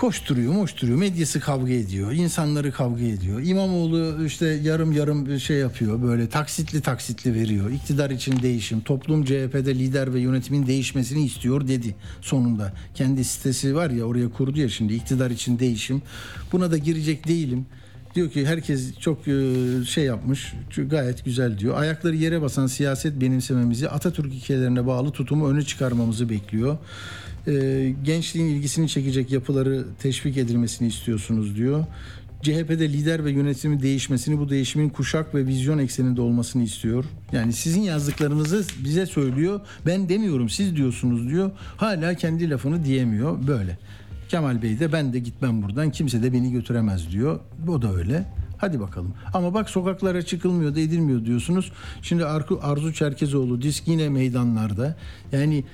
koşturuyor, moşturuyor. Medyası kavga ediyor. insanları kavga ediyor. İmamoğlu işte yarım yarım şey yapıyor. Böyle taksitli taksitli veriyor. İktidar için değişim. Toplum CHP'de lider ve yönetimin değişmesini istiyor dedi sonunda. Kendi sitesi var ya oraya kurdu ya şimdi iktidar için değişim. Buna da girecek değilim. Diyor ki herkes çok e, şey yapmış, gayet güzel diyor. Ayakları yere basan siyaset benimsememizi, Atatürk ilkelerine bağlı tutumu öne çıkarmamızı bekliyor. E, gençliğin ilgisini çekecek yapıları teşvik edilmesini istiyorsunuz diyor. CHP'de lider ve yönetimin değişmesini, bu değişimin kuşak ve vizyon ekseninde olmasını istiyor. Yani sizin yazdıklarınızı bize söylüyor. Ben demiyorum, siz diyorsunuz diyor. Hala kendi lafını diyemiyor. Böyle. Kemal Bey de ben de gitmem buradan kimse de beni götüremez diyor. O da öyle. Hadi bakalım. Ama bak sokaklara çıkılmıyor da edilmiyor diyorsunuz. Şimdi Arzu, Çerkezoğlu disk yine meydanlarda. Yani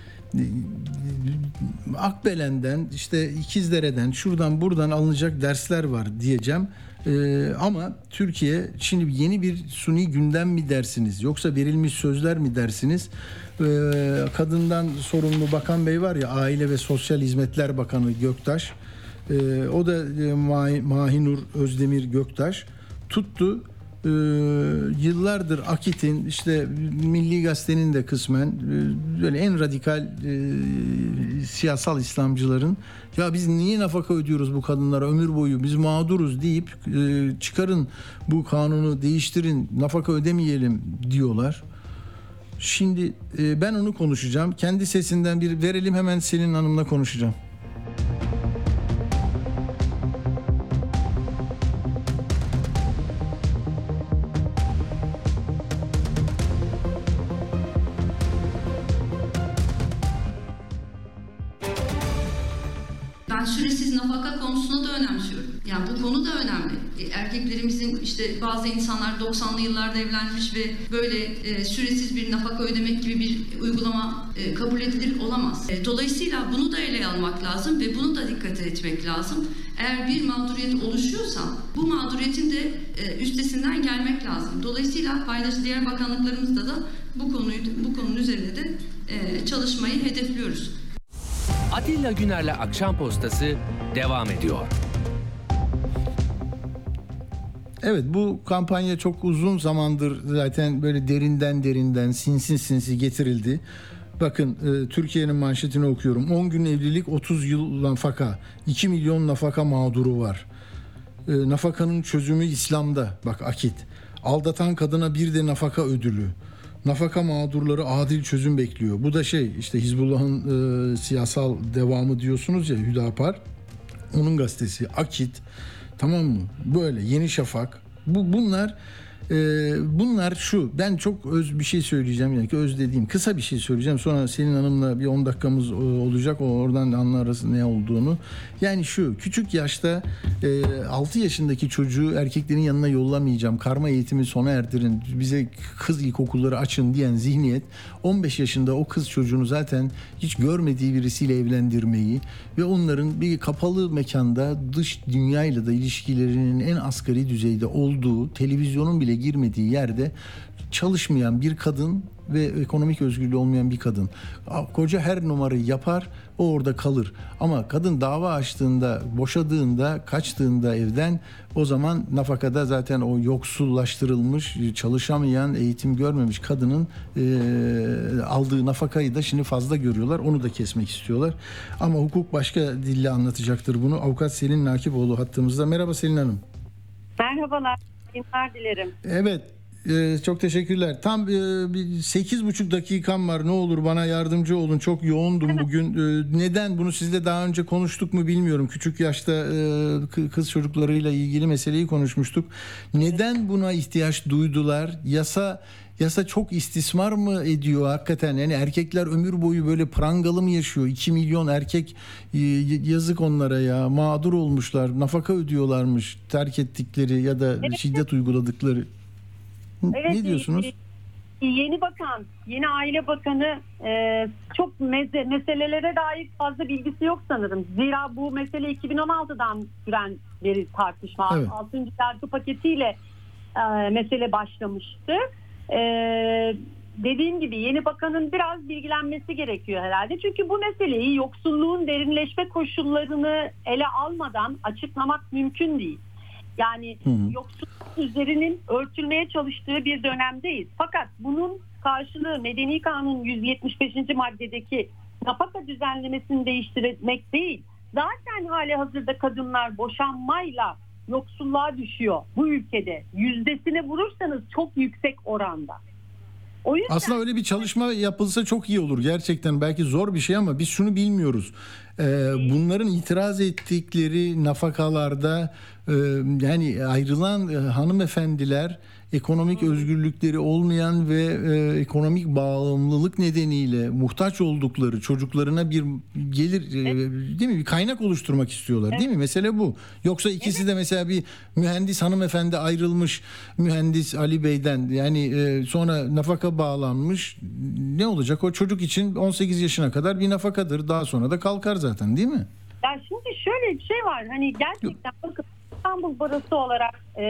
Akbelen'den işte İkizdere'den şuradan buradan alınacak dersler var diyeceğim. Ee, ama Türkiye şimdi yeni bir suni gündem mi dersiniz yoksa verilmiş sözler mi dersiniz? Ee, kadından sorumlu bakan bey var ya Aile ve Sosyal Hizmetler Bakanı Göktaş. Ee, o da e, Ma- Mahinur Özdemir Göktaş tuttu e, yıllardır Akit'in işte Milli Gazete'nin de kısmen e, böyle en radikal e, siyasal İslamcıların ya biz niye nafaka ödüyoruz bu kadınlara ömür boyu biz mağduruz deyip e, çıkarın bu kanunu değiştirin nafaka ödemeyelim diyorlar. Şimdi e, ben onu konuşacağım. Kendi sesinden bir verelim hemen Selin Hanım'la konuşacağım. Yani bu konu da önemli. E, Erkeklerimizin işte bazı insanlar 90'lı yıllarda evlenmiş ve böyle e, süresiz bir nafaka ödemek gibi bir uygulama e, kabul edilir olamaz. E, dolayısıyla bunu da ele almak lazım ve bunu da dikkat etmek lazım. Eğer bir mağduriyet oluşuyorsa bu mağduriyetin de e, üstesinden gelmek lazım. Dolayısıyla paydaş diğer bakanlıklarımızda da bu konuyu bu konunun üzerinde de e, çalışmayı hedefliyoruz. Atilla Güner'le Akşam Postası devam ediyor. Evet bu kampanya çok uzun zamandır zaten böyle derinden derinden sinsi sinsi getirildi. Bakın e, Türkiye'nin manşetini okuyorum. 10 gün evlilik 30 yıl nafaka. 2 milyon nafaka mağduru var. E, nafakanın çözümü İslam'da. Bak akit. Aldatan kadına bir de nafaka ödülü. Nafaka mağdurları adil çözüm bekliyor. Bu da şey işte Hizbullah'ın e, siyasal devamı diyorsunuz ya Hüdapar. Onun gazetesi Akit. Tamam mı? Böyle Yeni Şafak. Bu bunlar e, bunlar şu. Ben çok öz bir şey söyleyeceğim yani ki öz dediğim kısa bir şey söyleyeceğim. Sonra Selin Hanım'la bir 10 dakikamız e, olacak. O oradan anlarız ne olduğunu. Yani şu küçük yaşta e, 6 yaşındaki çocuğu erkeklerin yanına yollamayacağım. Karma eğitimi sona erdirin. Bize kız ilkokulları açın diyen zihniyet 15 yaşında o kız çocuğunu zaten hiç görmediği birisiyle evlendirmeyi ve onların bir kapalı mekanda dış dünyayla da ilişkilerinin en asgari düzeyde olduğu, televizyonun bile girmediği yerde çalışmayan bir kadın ve ekonomik özgürlüğü olmayan bir kadın. Koca her numarayı yapar, o orada kalır. Ama kadın dava açtığında, boşadığında, kaçtığında evden o zaman nafakada zaten o yoksullaştırılmış, çalışamayan, eğitim görmemiş kadının e, aldığı nafakayı da şimdi fazla görüyorlar. Onu da kesmek istiyorlar. Ama hukuk başka dille anlatacaktır bunu. Avukat Selin Nakipoğlu hattımızda. Merhaba Selin Hanım. Merhabalar. Günler dilerim. Evet. Ee, çok teşekkürler. Tam e, bir sekiz buçuk dakikam var. Ne olur bana yardımcı olun. Çok yoğundum bugün. Ee, neden bunu sizle daha önce konuştuk mu bilmiyorum. Küçük yaşta e, kı- kız çocuklarıyla ilgili meseleyi konuşmuştuk. Neden buna ihtiyaç duydular? Yasa yasa çok istismar mı ediyor hakikaten? Yani erkekler ömür boyu böyle prangalı mı yaşıyor? 2 milyon erkek e, yazık onlara ya. Mağdur olmuşlar. Nafaka ödüyorlarmış terk ettikleri ya da Evet. şiddet uyguladıkları. Evet, ne diyorsunuz? e, Yeni bakan, yeni aile bakanı e, çok meze, meselelere dair fazla bilgisi yok sanırım. Zira bu mesele 2016'dan süren bir tartışma. Evet. 6. yargı paketiyle e, mesele başlamıştı. E, dediğim gibi yeni bakanın biraz bilgilenmesi gerekiyor herhalde. Çünkü bu meseleyi yoksulluğun derinleşme koşullarını ele almadan açıklamak mümkün değil. Yani Hı hı. yoksulluk üzerinin örtülmeye çalıştığı bir dönemdeyiz. Fakat bunun karşılığı Medeni Kanun 175. maddedeki nafaka düzenlemesini değiştirmek değil. Zaten hali hazırda kadınlar boşanmayla yoksulluğa düşüyor bu ülkede. Yüzdesine vurursanız çok yüksek oranda. O yüzden Aslında öyle bir çalışma yapılsa çok iyi olur gerçekten. Belki zor bir şey ama biz şunu bilmiyoruz. Ee, bunların itiraz ettikleri nafakalarda e, yani ayrılan e, hanımefendiler ekonomik özgürlükleri olmayan ve e, ekonomik bağımlılık nedeniyle muhtaç oldukları çocuklarına bir gelir e, değil mi bir kaynak oluşturmak istiyorlar değil mi? Mesele bu. Yoksa ikisi de mesela bir mühendis hanımefendi ayrılmış mühendis Ali Bey'den yani e, sonra nafaka bağlanmış ne olacak o çocuk için 18 yaşına kadar bir nafakadır daha sonra da kalkar zaten değil mi? Ya şimdi şöyle bir şey var. Hani gerçekten bakın İstanbul Barosu olarak e,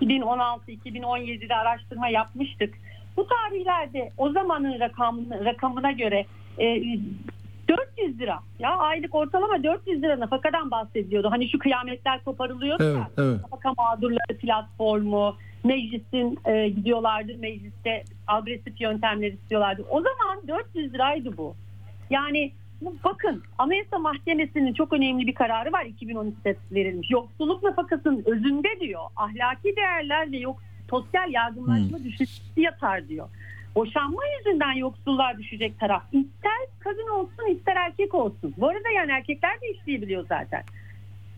2016-2017'de araştırma yapmıştık. Bu tarihlerde o zamanın rakamına, rakamına göre e, 400 lira ya aylık ortalama 400 lira nafakadan bahsediyordu. Hani şu kıyametler koparılıyordu Evet, ya. evet. Nafaka mağdurları platformu, meclisin e, gidiyorlardı mecliste agresif yöntemler istiyorlardı. O zaman 400 liraydı bu. Yani bakın Anayasa Mahkemesi'nin çok önemli bir kararı var 2012'de verilmiş. Yoksulluk nafakasının özünde diyor ahlaki değerler ve yok sosyal yardımlaşma düşüncesi yatar diyor. Boşanma yüzünden yoksulluğa düşecek taraf ister kadın olsun ister erkek olsun. Bu arada yani erkekler de işleyebiliyor zaten.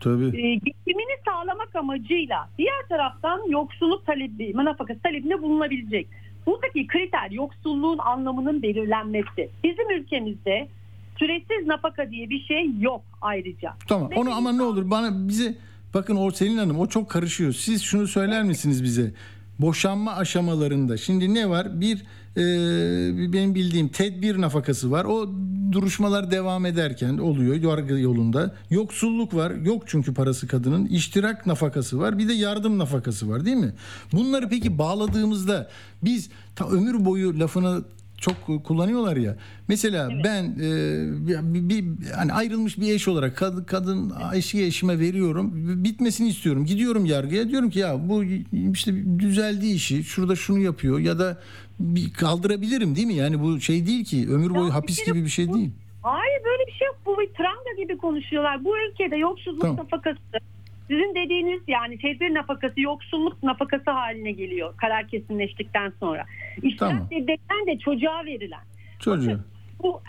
Tabii. E, geçimini sağlamak amacıyla diğer taraftan yoksulluk talebi, nafakası talebinde bulunabilecek. Buradaki kriter yoksulluğun anlamının belirlenmesi. Bizim ülkemizde süresiz nafaka diye bir şey yok ayrıca. Tamam Ve onu ama ne olur bana bize bakın o Selin Hanım o çok karışıyor. Siz şunu söyler misiniz bize? Boşanma aşamalarında şimdi ne var? Bir e, benim bildiğim tedbir nafakası var. O duruşmalar devam ederken oluyor yargı yolunda. Yoksulluk var. Yok çünkü parası kadının. İştirak nafakası var. Bir de yardım nafakası var değil mi? Bunları peki bağladığımızda biz ta ömür boyu lafını çok kullanıyorlar ya. Mesela ben e, bir, bir hani ayrılmış bir eş olarak kadın, kadın eşi eşime veriyorum. Bitmesini istiyorum. Gidiyorum yargıya diyorum ki ya bu işte düzeldiği işi şurada şunu yapıyor ya da bir kaldırabilirim değil mi? Yani bu şey değil ki ömür boyu hapis gibi bir şey değil. Hayır böyle bir şey yok. Bu bir tranga gibi konuşuyorlar. Bu ülkede yoksulluk Tamam. nafakası sizin dediğiniz yani tedbir nafakası yoksulluk nafakası haline geliyor karar kesinleştikten sonra. İştirak Tamam. de çocuğa verilen. Çocuğu. Bu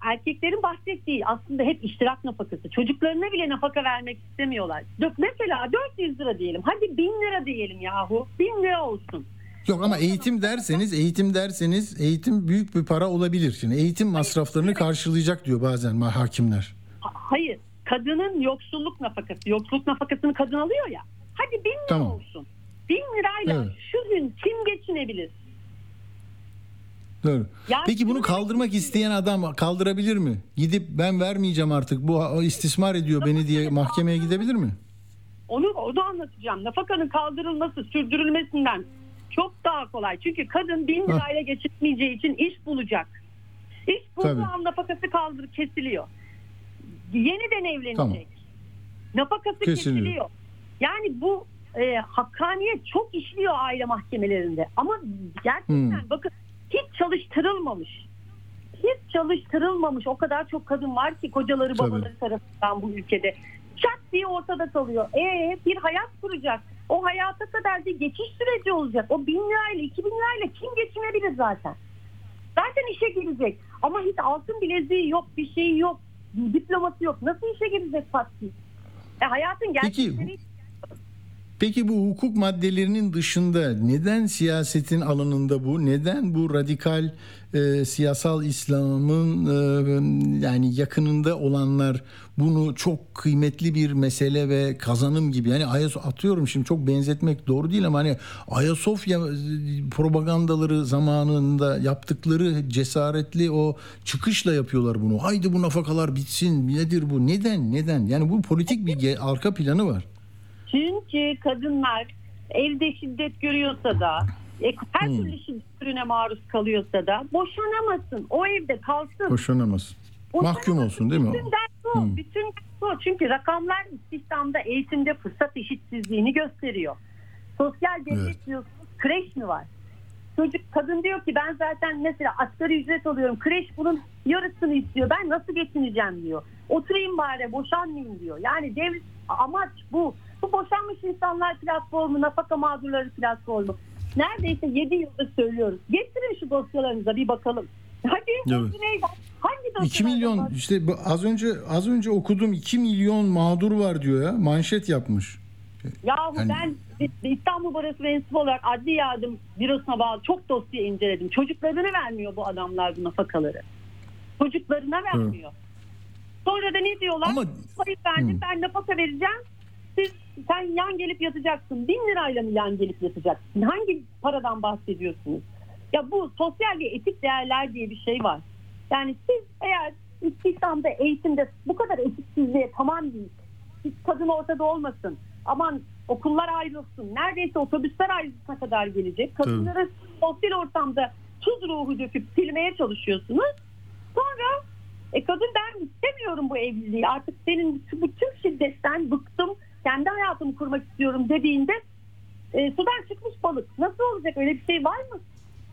erkeklerin bahsettiği aslında hep iştirak nafakası. Çocuklarına bile nafaka vermek istemiyorlar. Mesela 400 lira diyelim. Hadi 1000 lira diyelim yahu. 1000 lira olsun. Yok ama eğitim derseniz eğitim derseniz eğitim büyük bir para olabilir. Şimdi eğitim masraflarını karşılayacak diyor bazen hakimler. Ha- Hayır. Kadının yoksulluk nafakası. Yoksulluk nafakasını kadın alıyor ya. Hadi 1000 lira Tamam. olsun. 1000 lirayla Evet. şu gün kim geçinebilir? Doğru. Yani Peki bunu kaldırmak isteyen adam kaldırabilir mi? Gidip ben vermeyeceğim artık bu istismar ediyor beni diye mahkemeye gidebilir mi? Onu, onu anlatacağım. Nafakanın kaldırılması, sürdürülmesinden çok daha kolay. Çünkü kadın bin lirayla geçinmeyeceği için iş bulacak. İş bulduğu an nafakası kaldır kesiliyor. Yeniden evlenecek. Tamam. Nafakası Kesiliyor. kesiliyor. Yani bu e, hakkaniyet çok işliyor aile mahkemelerinde. Ama gerçekten Hmm. bakın hiç çalıştırılmamış. Hiç çalıştırılmamış o kadar çok kadın var ki kocaları Tabii. babaları tarafından bu ülkede. Çat diye ortada kalıyor. E bir hayat kuracak. O hayata kadar bir geçiş süreci olacak. O bin lirayla iki bin lirayla kim geçinebilir zaten? Zaten işe girecek. Ama hiç altın bileziği yok, bir şey yok, diploması yok. Nasıl işe girecek Fatih? E, hayatın gerçekleri... Peki bu hukuk maddelerinin dışında neden siyasetin alanında bu? Neden bu radikal e, siyasal İslam'ın e, yani yakınında olanlar bunu çok kıymetli bir mesele ve kazanım gibi yani Ayas atıyorum şimdi çok benzetmek doğru değil ama hani Ayasofya e, propagandaları zamanında yaptıkları cesaretli o çıkışla yapıyorlar bunu. Haydi bu nafakalar bitsin. Nedir bu? Neden? Neden? Yani bu politik bir arka planı var. Çünkü kadınlar evde şiddet görüyorsa da e, her Hmm. türlü şiddet türüne maruz kalıyorsa da boşanamasın. O evde kalsın. Boşanamaz. Mahkum olsun değil mi? Bütün ders o. Hmm. Bütün ders o. Çünkü rakamlar istihdamda, eğitimde fırsat eşitsizliğini gösteriyor. Sosyal devlet diyorsunuz, kreş mi var? Çocuk kadın diyor ki ben zaten mesela asgari ücret alıyorum. Kreş bunun yarısını istiyor. Ben nasıl geçineceğim diyor. Oturayım bari boşanmayayım diyor. Yani devlet amaç bu. Bu boşanmış insanlar platformu, nafaka mağdurları platformu. Neredeyse 7 yıldır söylüyoruz. Getirin şu dosyalarınıza bir bakalım. Hadi Evet. neydi? Hangi dosyalar? 2 milyon işte bu az önce az önce okudum 2 milyon mağdur var diyor ya manşet yapmış. Yahu Yani- ben İstanbul Barosu mensubu olarak adli yardım bürosuna bağlı çok dosya inceledim. Çocuklarına vermiyor bu adamlar bu nafakaları. Çocuklarına vermiyor. Sonra da ne diyorlar? Ama- Parayı verdim Hı. ben nafaka vereceğim. Siz sen yan gelip yatacaksın. Bin lirayla mı yan gelip yatacaksın? Hangi paradan bahsediyorsunuz? Ya bu sosyal ve etik değerler diye bir şey var. Yani siz eğer istihdamda, eğitimde bu kadar eşitsizliğe tamam değil. Hiç kadın ortada olmasın. Aman okullar ayrılsın. Neredeyse otobüsler ayrılsına kadar gelecek. Kadınları sosyal ortamda tuz ruhu döküp silmeye çalışıyorsunuz. Sonra e kadın ben istemiyorum bu evliliği. Artık senin bu tüm şiddetten bıktım. Kendi hayatımı kurmak istiyorum dediğinde e, sudan çıkmış balık. Nasıl olacak öyle bir şey var mı?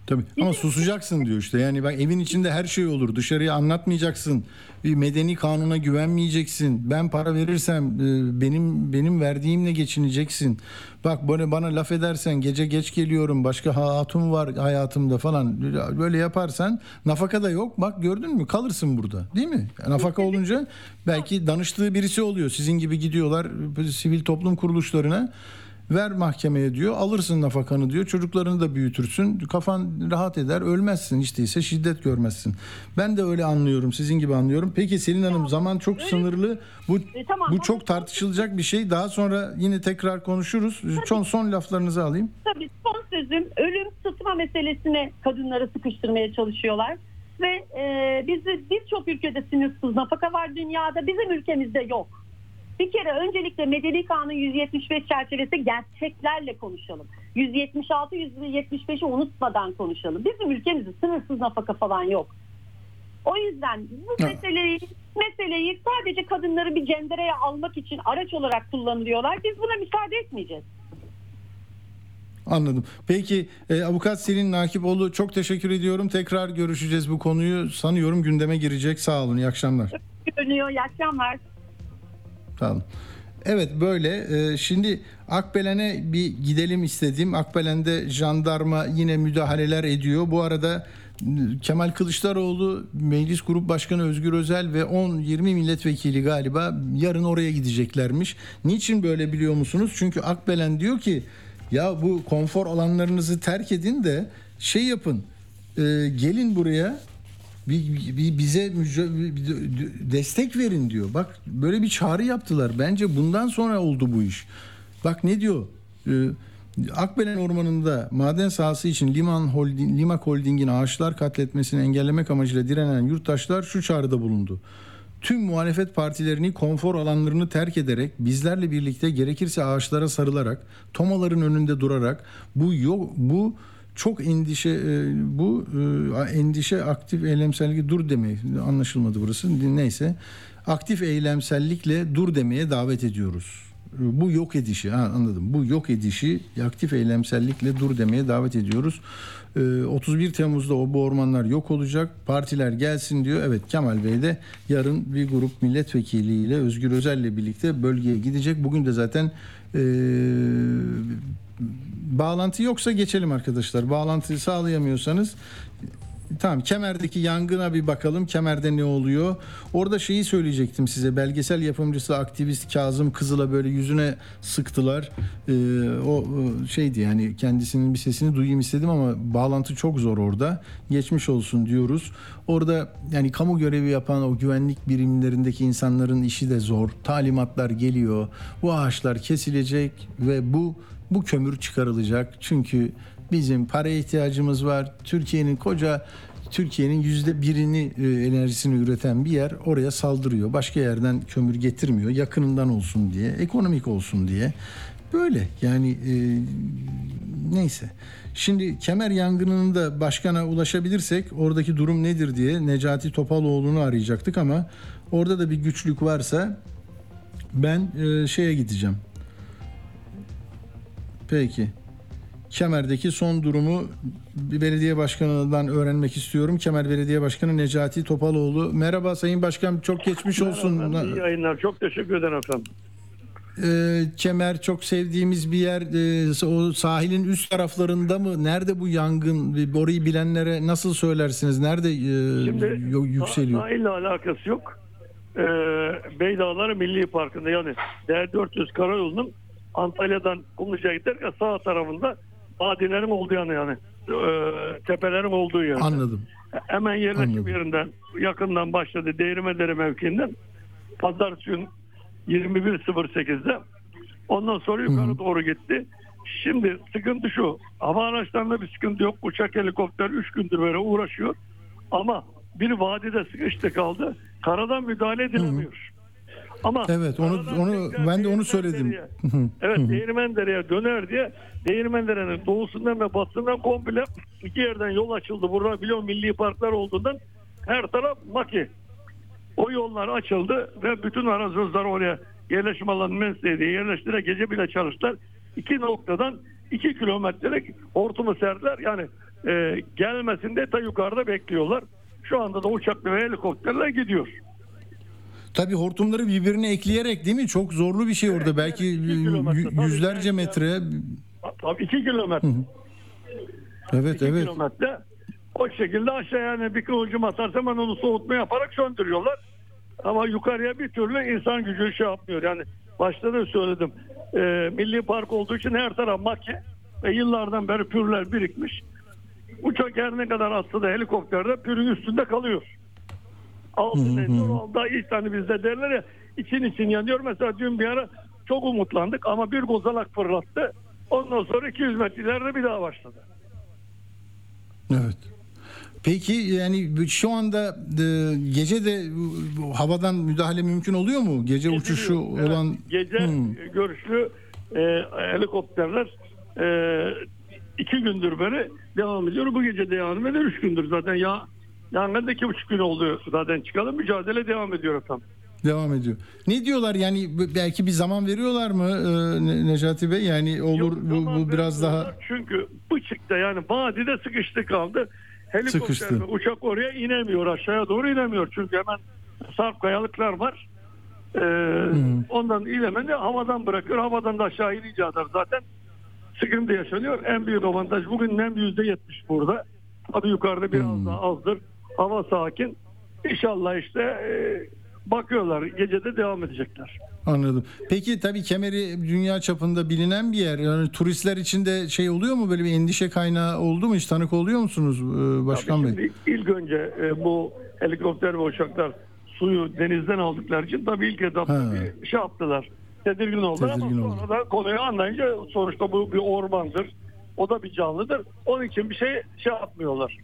Tabii ama susacaksın diyor işte. Yani bak evin içinde her şey olur. Dışarıya anlatmayacaksın. Bir medeni kanuna güvenmeyeceksin. Ben para verirsem e, benim benim verdiğimle geçineceksin. Bak böyle bana laf edersen gece geç geliyorum. Başka hatun var hayatımda falan. Böyle yaparsan nafaka da yok. Bak gördün mü? Kalırsın burada. Değil mi? Nafaka olunca belki danıştığı birisi oluyor. Sizin gibi gidiyorlar sivil toplum kuruluşlarına. Ver mahkemeye diyor. Alırsın nafakanı diyor. Çocuklarını da büyütürsün. Kafan rahat eder. Ölmezsin işte ise şiddet görmezsin. Ben de öyle anlıyorum. Sizin gibi anlıyorum. Peki Selin Hanım zaman çok sınırlı. Bu E, tamam, bu çok tartışılacak bir şey. Daha sonra yine tekrar konuşuruz. Son son laflarınızı alayım. Tabii son sözüm ölüm tutma meselesine kadınları sıkıştırmaya çalışıyorlar. Ve e, bizi birçok ülkede sınırsız nafaka var dünyada bizim ülkemizde yok. Bir kere öncelikle Medeni Kanun 175 çerçevesi gerçeklerle konuşalım. 176 175'i unutmadan konuşalım. Bizim ülkemizde sınırsız nafaka falan yok. O yüzden bu meseleyi meseleyi sadece kadınları bir cendereye almak için araç olarak kullanılıyorlar. Biz buna müsaade etmeyeceğiz. Anladım. Peki e, avukat Selin Nakipoğlu çok teşekkür ediyorum. Tekrar görüşeceğiz bu konuyu. Sanıyorum gündeme girecek. Sağ olun. İyi akşamlar. Görünüyor. İyi akşamlar. Olun. Evet böyle. Ee, Şimdi Akbelen'e bir gidelim istedim. Akbelen'de jandarma yine müdahaleler ediyor. Bu arada Kemal Kılıçdaroğlu, Meclis Grup Başkanı Özgür Özel ve 10-20 milletvekili galiba yarın oraya gideceklermiş. Niçin böyle biliyor musunuz? Çünkü Akbelen diyor ki ya bu konfor alanlarınızı terk edin de şey yapın. e, gelin buraya bir, bir- bize destek verin diyor. Bak böyle bir çağrı yaptılar. Bence bundan sonra oldu bu iş. Bak ne diyor? Ee, Akbelen Ormanı'nda maden sahası için Liman Holding, Limak Holding'in ağaçlar katletmesini engellemek amacıyla direnen yurttaşlar şu çağrıda bulundu. Tüm muhalefet partilerini konfor alanlarını terk ederek bizlerle birlikte gerekirse ağaçlara sarılarak tomaların önünde durarak bu yok bu çok endişe e, bu e, endişe aktif eylemsellik dur demek anlaşılmadı burası neyse aktif eylemsellikle dur demeye davet ediyoruz. Bu yok edişi ha, anladım. Bu yok edişi aktif eylemsellikle dur demeye davet ediyoruz. Ee, 31 Temmuz'da o bu ormanlar yok olacak. Partiler gelsin diyor. Evet Kemal Bey de yarın bir grup milletvekiliyle Özgür Özel'le birlikte bölgeye gidecek. Bugün de zaten e, bağlantı yoksa geçelim arkadaşlar. Bağlantıyı sağlayamıyorsanız Tamam Kemer'deki yangına bir bakalım. Kemer'de ne oluyor? Orada şeyi söyleyecektim size. Belgesel yapımcısı aktivist Kazım Kızıl'a böyle yüzüne sıktılar. Ee, o o şeydi yani kendisinin bir sesini duyayım istedim ama bağlantı çok zor orada. Geçmiş olsun diyoruz. Orada yani kamu görevi yapan o güvenlik birimlerindeki insanların işi de zor. Talimatlar geliyor. Bu ağaçlar kesilecek ve bu bu kömür çıkarılacak. Çünkü Bizim paraya ihtiyacımız var. Türkiye'nin koca Türkiye'nin yüzde birini e, enerjisini üreten bir yer oraya saldırıyor. Başka yerden kömür getirmiyor. Yakınından olsun diye, ekonomik olsun diye. Böyle yani e, neyse. Şimdi kemer yangınının da başkana ulaşabilirsek oradaki durum nedir diye Necati Topaloğlu'nu arayacaktık ama orada da bir güçlük varsa ben e, şeye gideceğim. Peki. Kemer'deki son durumu bir belediye başkanından öğrenmek istiyorum. Kemer Belediye Başkanı Necati Topaloğlu. Merhaba Sayın Başkan çok geçmiş olsun. Merhaba, iyi yayınlar. Çok teşekkür ederim efendim. Ee, Kemer çok sevdiğimiz bir yer. Ee, o sahilin üst taraflarında mı? Nerede bu yangın? Orayı bilenlere nasıl söylersiniz? Nerede e, Şimdi yo- yükseliyor? sahille alakası yok. Ee, Beydağları Milli Parkı'nda yani D400 Karayolu'nun Antalya'dan Kumluca'ya giderken sağ tarafında vadilerin olduğu yanı yani. Ee, tepelerin olduğu yer. Anladım. Hemen yerleşim Anladım. yerinden yakından başladı Değirmendere mevkiinden pazartesi gün 21.08'de ondan sonra yukarı doğru gitti. Şimdi sıkıntı şu. Hava araçlarında bir sıkıntı yok. Uçak helikopter 3 gündür böyle uğraşıyor. Ama bir vadide sıkıştı kaldı. Karadan müdahale edilemiyor. Ama Evet onu onu ben de onu söyledim. Evet Değirmendere'ye döner diye Değirmendere'nin doğusundan ve batısından komple iki yerden yol açıldı. Burada biliyorum milli parklar olduğundan her taraf maki. O yollar açıldı ve bütün arazozlar oraya yerleşim alanı mesleği diye yerleştirerek gece bile çalıştılar. İki noktadan iki kilometrelik hortumu serdiler. Yani e, gelmesinde ta yukarıda bekliyorlar. Şu anda da uçakla ve helikopterle gidiyor. Tabii hortumları birbirine ekleyerek değil mi? Çok zorlu bir şey orada. Belki y- yüzlerce metre. Tabii iki kilometre. Evet İki evet. kilometre. O şekilde aşağı yani bir kıvılcım atarsam hemen onu soğutma yaparak söndürüyorlar. Ama yukarıya bir türlü insan gücü şey yapmıyor. Yani başta da söyledim. Ee, milli park olduğu için her taraf maki ve yıllardan beri pürler birikmiş. Uçak her ne kadar atsa da helikopterde pürün üstünde kalıyor. Altın eniyor. Alda ilk tane bizde derler ya için için yanıyor. Mesela dün bir ara çok umutlandık ama bir kozalak fırlattı. Ondan sonra 200 metre ileride bir daha başladı. Evet. Peki yani şu anda e, gece de bu havadan müdahale mümkün oluyor mu? Gece uçuşu Evet, olan gece Hmm. görüşlü e, helikopterler e, iki gündür beri devam ediyor. Bu gece devam ediyor. Üç gündür zaten ya yangın da iki buçuk gün oldu zaten çıkalım. Mücadele devam ediyor efendim. devam ediyor. Ne diyorlar yani belki bir zaman veriyorlar mı e, Ne- Necati Bey? Yani olur bu, bu biraz daha Çünkü bıçıkta yani vadide sıkıştı kaldı. Helikopter Sıkıştı. ve uçak oraya inemiyor. Aşağıya doğru inemiyor. Çünkü hemen sarp kayalıklar var. Ee, ondan inemeni havadan bırakıyor. Havadan da aşağı inince kadar zaten sıkıntı yaşanıyor. En büyük avantaj bugün nem yüzde yetmiş burada. Tabii yukarıda biraz daha azdır. Hava sakin. İnşallah işte e, bakıyorlar. Gecede devam edecekler. Anladım. Peki tabii Kemeri dünya çapında bilinen bir yer. Yani turistler için de şey oluyor mu böyle bir endişe kaynağı oldu mu? Hiç tanık oluyor musunuz e, Başkan Bey? Şimdi ilk önce e, bu helikopter ve uçaklar suyu denizden aldıkları için tabii ilk etapta bir şey yaptılar. Tedirgin oldular Tedirgin ama sonra da konuyu anlayınca sonuçta bu bir ormandır. O da bir canlıdır. Onun için bir şey şey yapmıyorlar.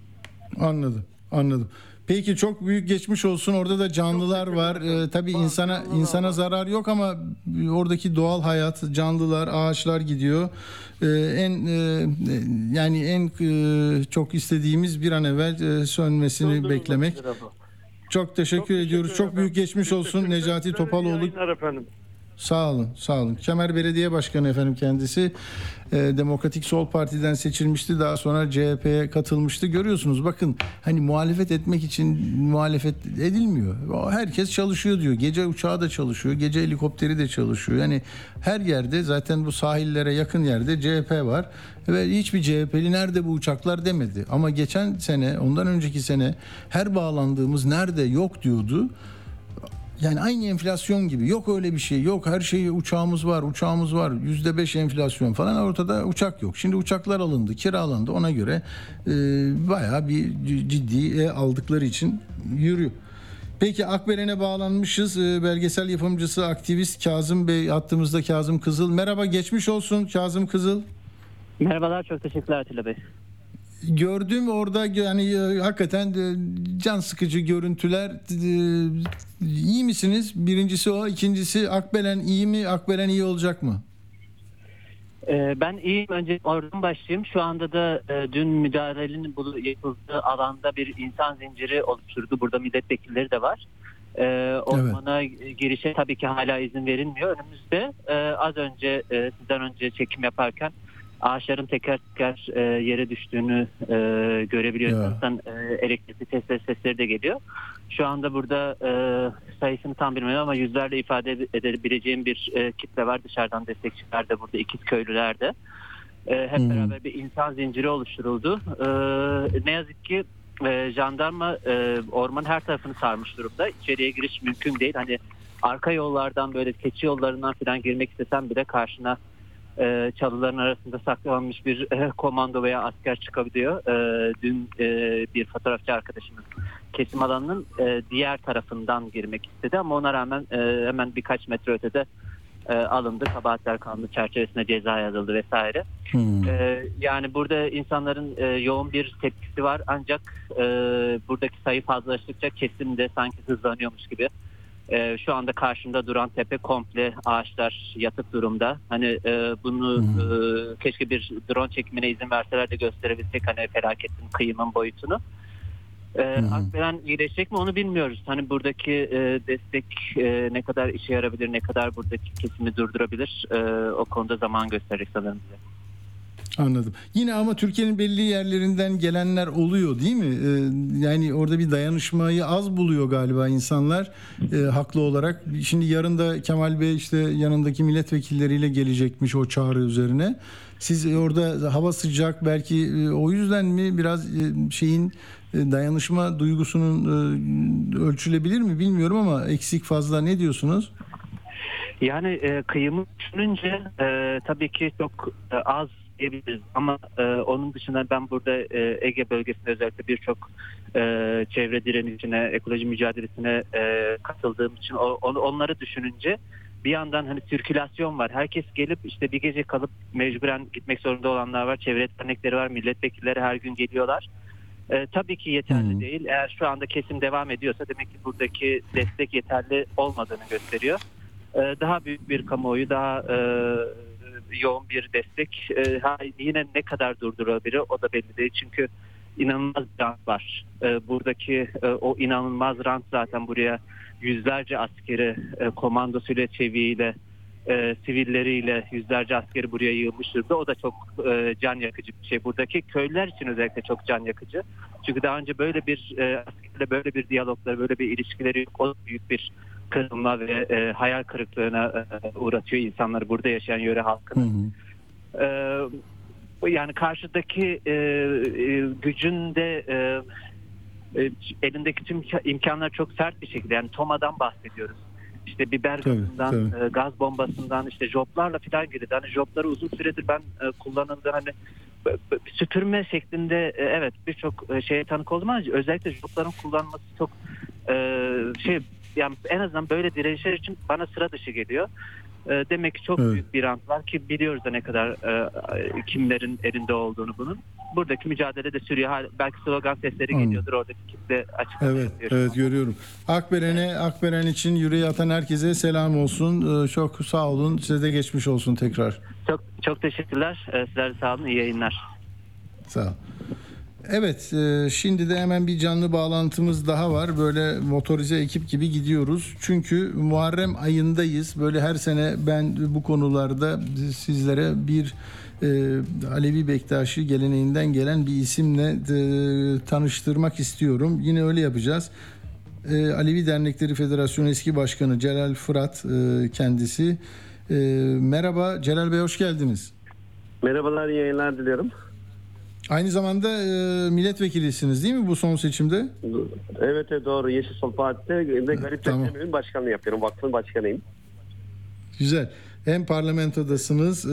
Anladım. Anladım. Peki çok büyük geçmiş olsun. Orada da canlılar var. Ee, tabii insana insana zarar yok ama oradaki doğal hayat, canlılar, ağaçlar gidiyor. Ee, en e, yani en e, çok istediğimiz bir an evvel e, sönmesini beklemek. Çok teşekkür ediyoruz. Çok büyük geçmiş olsun Necati Topaloğlu. Sağ olun, sağ olun. Kemer Belediye Başkanı efendim kendisi e, Demokratik Sol Parti'den seçilmişti. Daha sonra CHP'ye katılmıştı. Görüyorsunuz bakın hani muhalefet etmek için muhalefet edilmiyor. Herkes çalışıyor diyor. Gece uçağı da çalışıyor, gece helikopteri de çalışıyor. Yani her yerde zaten bu sahillere yakın yerde CHP var ve hiçbir CHP'li nerede bu uçaklar demedi. Ama geçen sene, ondan önceki sene her bağlandığımız nerede yok diyordu. Yani aynı enflasyon gibi. Yok öyle bir şey. Yok her şey uçağımız var, uçağımız var. Yüzde beş enflasyon falan. Ortada uçak yok. Şimdi uçaklar alındı, kiralandı. Ona göre e, bayağı bir ciddi aldıkları için yürüyor. Peki Akbelen'e bağlanmışız. E, belgesel yapımcısı, aktivist Kazım Bey hattımızda Kazım Kızıl. Merhaba, geçmiş olsun Kazım Kızıl. Merhabalar, çok teşekkürler Atilla Bey. Gördüm orada yani e, hakikaten e, can sıkıcı görüntüler. E, iyi misiniz? Birincisi o. ikincisi Akbelen iyi mi? Akbelen iyi olacak mı? Ben iyiyim. Önce oradan başlayayım. Şu anda da dün müdahalenin yapıldığı alanda bir insan zinciri oluşturdu. Burada milletvekilleri de var. Ormana girişe tabii ki hala izin verilmiyor. Önümüzde az önce sizden önce çekim yaparken ağaçların teker teker e, yere düştüğünü e, görebiliyoruz. Zaten e, elektrikli test sesleri de geliyor. Şu anda burada e, sayısını tam bilmiyorum ama yüzlerle ifade edebileceğim bir e, kitle var. Dışarıdan destekçiler de burada ikiz köylüler de. E, hep beraber bir insan zinciri oluşturuldu. E, ne yazık ki e, jandarma e, ormanın her tarafını sarmış durumda. İçeriye giriş mümkün değil. Hani arka yollardan böyle keçi yollarından falan girmek istesem bile karşına e, çalıların arasında saklanmış bir e, komando veya asker çıkabiliyor. E, dün e, bir fotoğrafçı arkadaşımız kesim alanının e, diğer tarafından girmek istedi ama ona rağmen e, hemen birkaç metre ötede e, alındı. Kabahatler kanunu çerçevesinde ceza yazıldı vesaire. Hmm. E, yani burada insanların e, yoğun bir tepkisi var ancak e, buradaki sayı fazlalaştıkça kesim de sanki hızlanıyormuş gibi. E, şu anda karşımda duran tepe komple ağaçlar yatık durumda. Hani e, bunu e, keşke bir drone çekimine izin verseler de gösterebilsek hani felaketin kıyımın boyutunu. E, Akbelen iyileşecek mi onu bilmiyoruz. Hani buradaki e, destek e, ne kadar işe yarabilir, ne kadar buradaki kesimi durdurabilir e, o konuda zaman gösterecek sanırım bize. Anladım. Yine ama Türkiye'nin belli yerlerinden gelenler oluyor değil mi? Ee, yani orada bir dayanışmayı az buluyor galiba insanlar e, haklı olarak. Şimdi yarın da Kemal Bey işte yanındaki milletvekilleriyle gelecekmiş o çağrı üzerine. Siz orada hava sıcak belki e, o yüzden mi biraz e, şeyin e, dayanışma duygusunun e, ölçülebilir mi bilmiyorum ama eksik fazla ne diyorsunuz? Yani e, kıyımı düşününce e, tabii ki çok e, az diyebiliriz ama e, onun dışında ben burada e, Ege bölgesinde özellikle birçok e, çevre direnişine, ekoloji mücadelesine e, katıldığım için o, on, onları düşününce bir yandan hani sirkülasyon var. Herkes gelip işte bir gece kalıp mecburen gitmek zorunda olanlar var. Çevre dernekleri var. Milletvekilleri her gün geliyorlar. E, tabii ki yeterli değil. Eğer şu anda kesim devam ediyorsa demek ki buradaki destek yeterli olmadığını gösteriyor. E, daha büyük bir kamuoyu, daha e, yoğun bir destek e, yine ne kadar durdurabilir o da belli değil. Çünkü inanılmaz rant var. E, buradaki e, o inanılmaz rant zaten buraya yüzlerce askeri e, komandosuyla, çeviğiyle, e, sivilleriyle yüzlerce askeri buraya yığılmış durumda. O da çok e, can yakıcı bir şey. Buradaki köylüler için özellikle çok can yakıcı. Çünkü daha önce böyle bir e, askerle böyle bir diyalogları, böyle bir ilişkileri yok. O büyük bir kırılma ve e, hayal kırıklığına e, uğratıyor insanları burada yaşayan yöre halkını. E, yani karşıdaki e, e, gücün de e, e, elindeki tüm imkanlar çok sert bir şekilde yani TOMA'dan bahsediyoruz. İşte biber gazından, e, gaz bombasından, işte joplarla falan girdi. Hani jopları uzun süredir ben e, kullanıldı hani süpürme şeklinde e, evet birçok e, şeye tanık oldum ama özellikle jopların kullanması çok e, şey yani en azından böyle direnişler için bana sıra dışı geliyor. E, demek ki çok Evet. büyük bir rant var ki biliyoruz da ne kadar e, kimlerin elinde olduğunu bunun. Buradaki mücadele de sürüyor. Belki slogan sesleri Anladım. geliyordur oradaki kitle açık. Evet, evet görüyorum. Akbelen'e, Akbelen için yüreği atan herkese selam olsun. Ee, Çok sağ olun. Size de geçmiş olsun tekrar. Çok çok teşekkürler. E, sizler sağ olun. İyi yayınlar. Sağ ol. Evet, e, şimdi de hemen bir canlı bağlantımız daha var. Böyle motorize ekip gibi gidiyoruz. Çünkü Muharrem ayındayız. Böyle her sene ben bu konularda sizlere bir e, Alevi Bektaşi geleneğinden gelen bir isimle e, tanıştırmak istiyorum. Yine öyle yapacağız. Alevi Dernekleri Federasyonu eski başkanı Celal Fırat kendisi. Merhaba Celal Bey hoş geldiniz. Merhabalar, yayınlar diliyorum. Aynı zamanda e, milletvekilisiniz değil mi bu son seçimde? Evet, doğru. Yeşil Sol Parti'de ve Garip tamam. tamam. başkanlığı yapıyorum. Vakfın başkanıyım. Güzel. Hem parlamentodasınız e,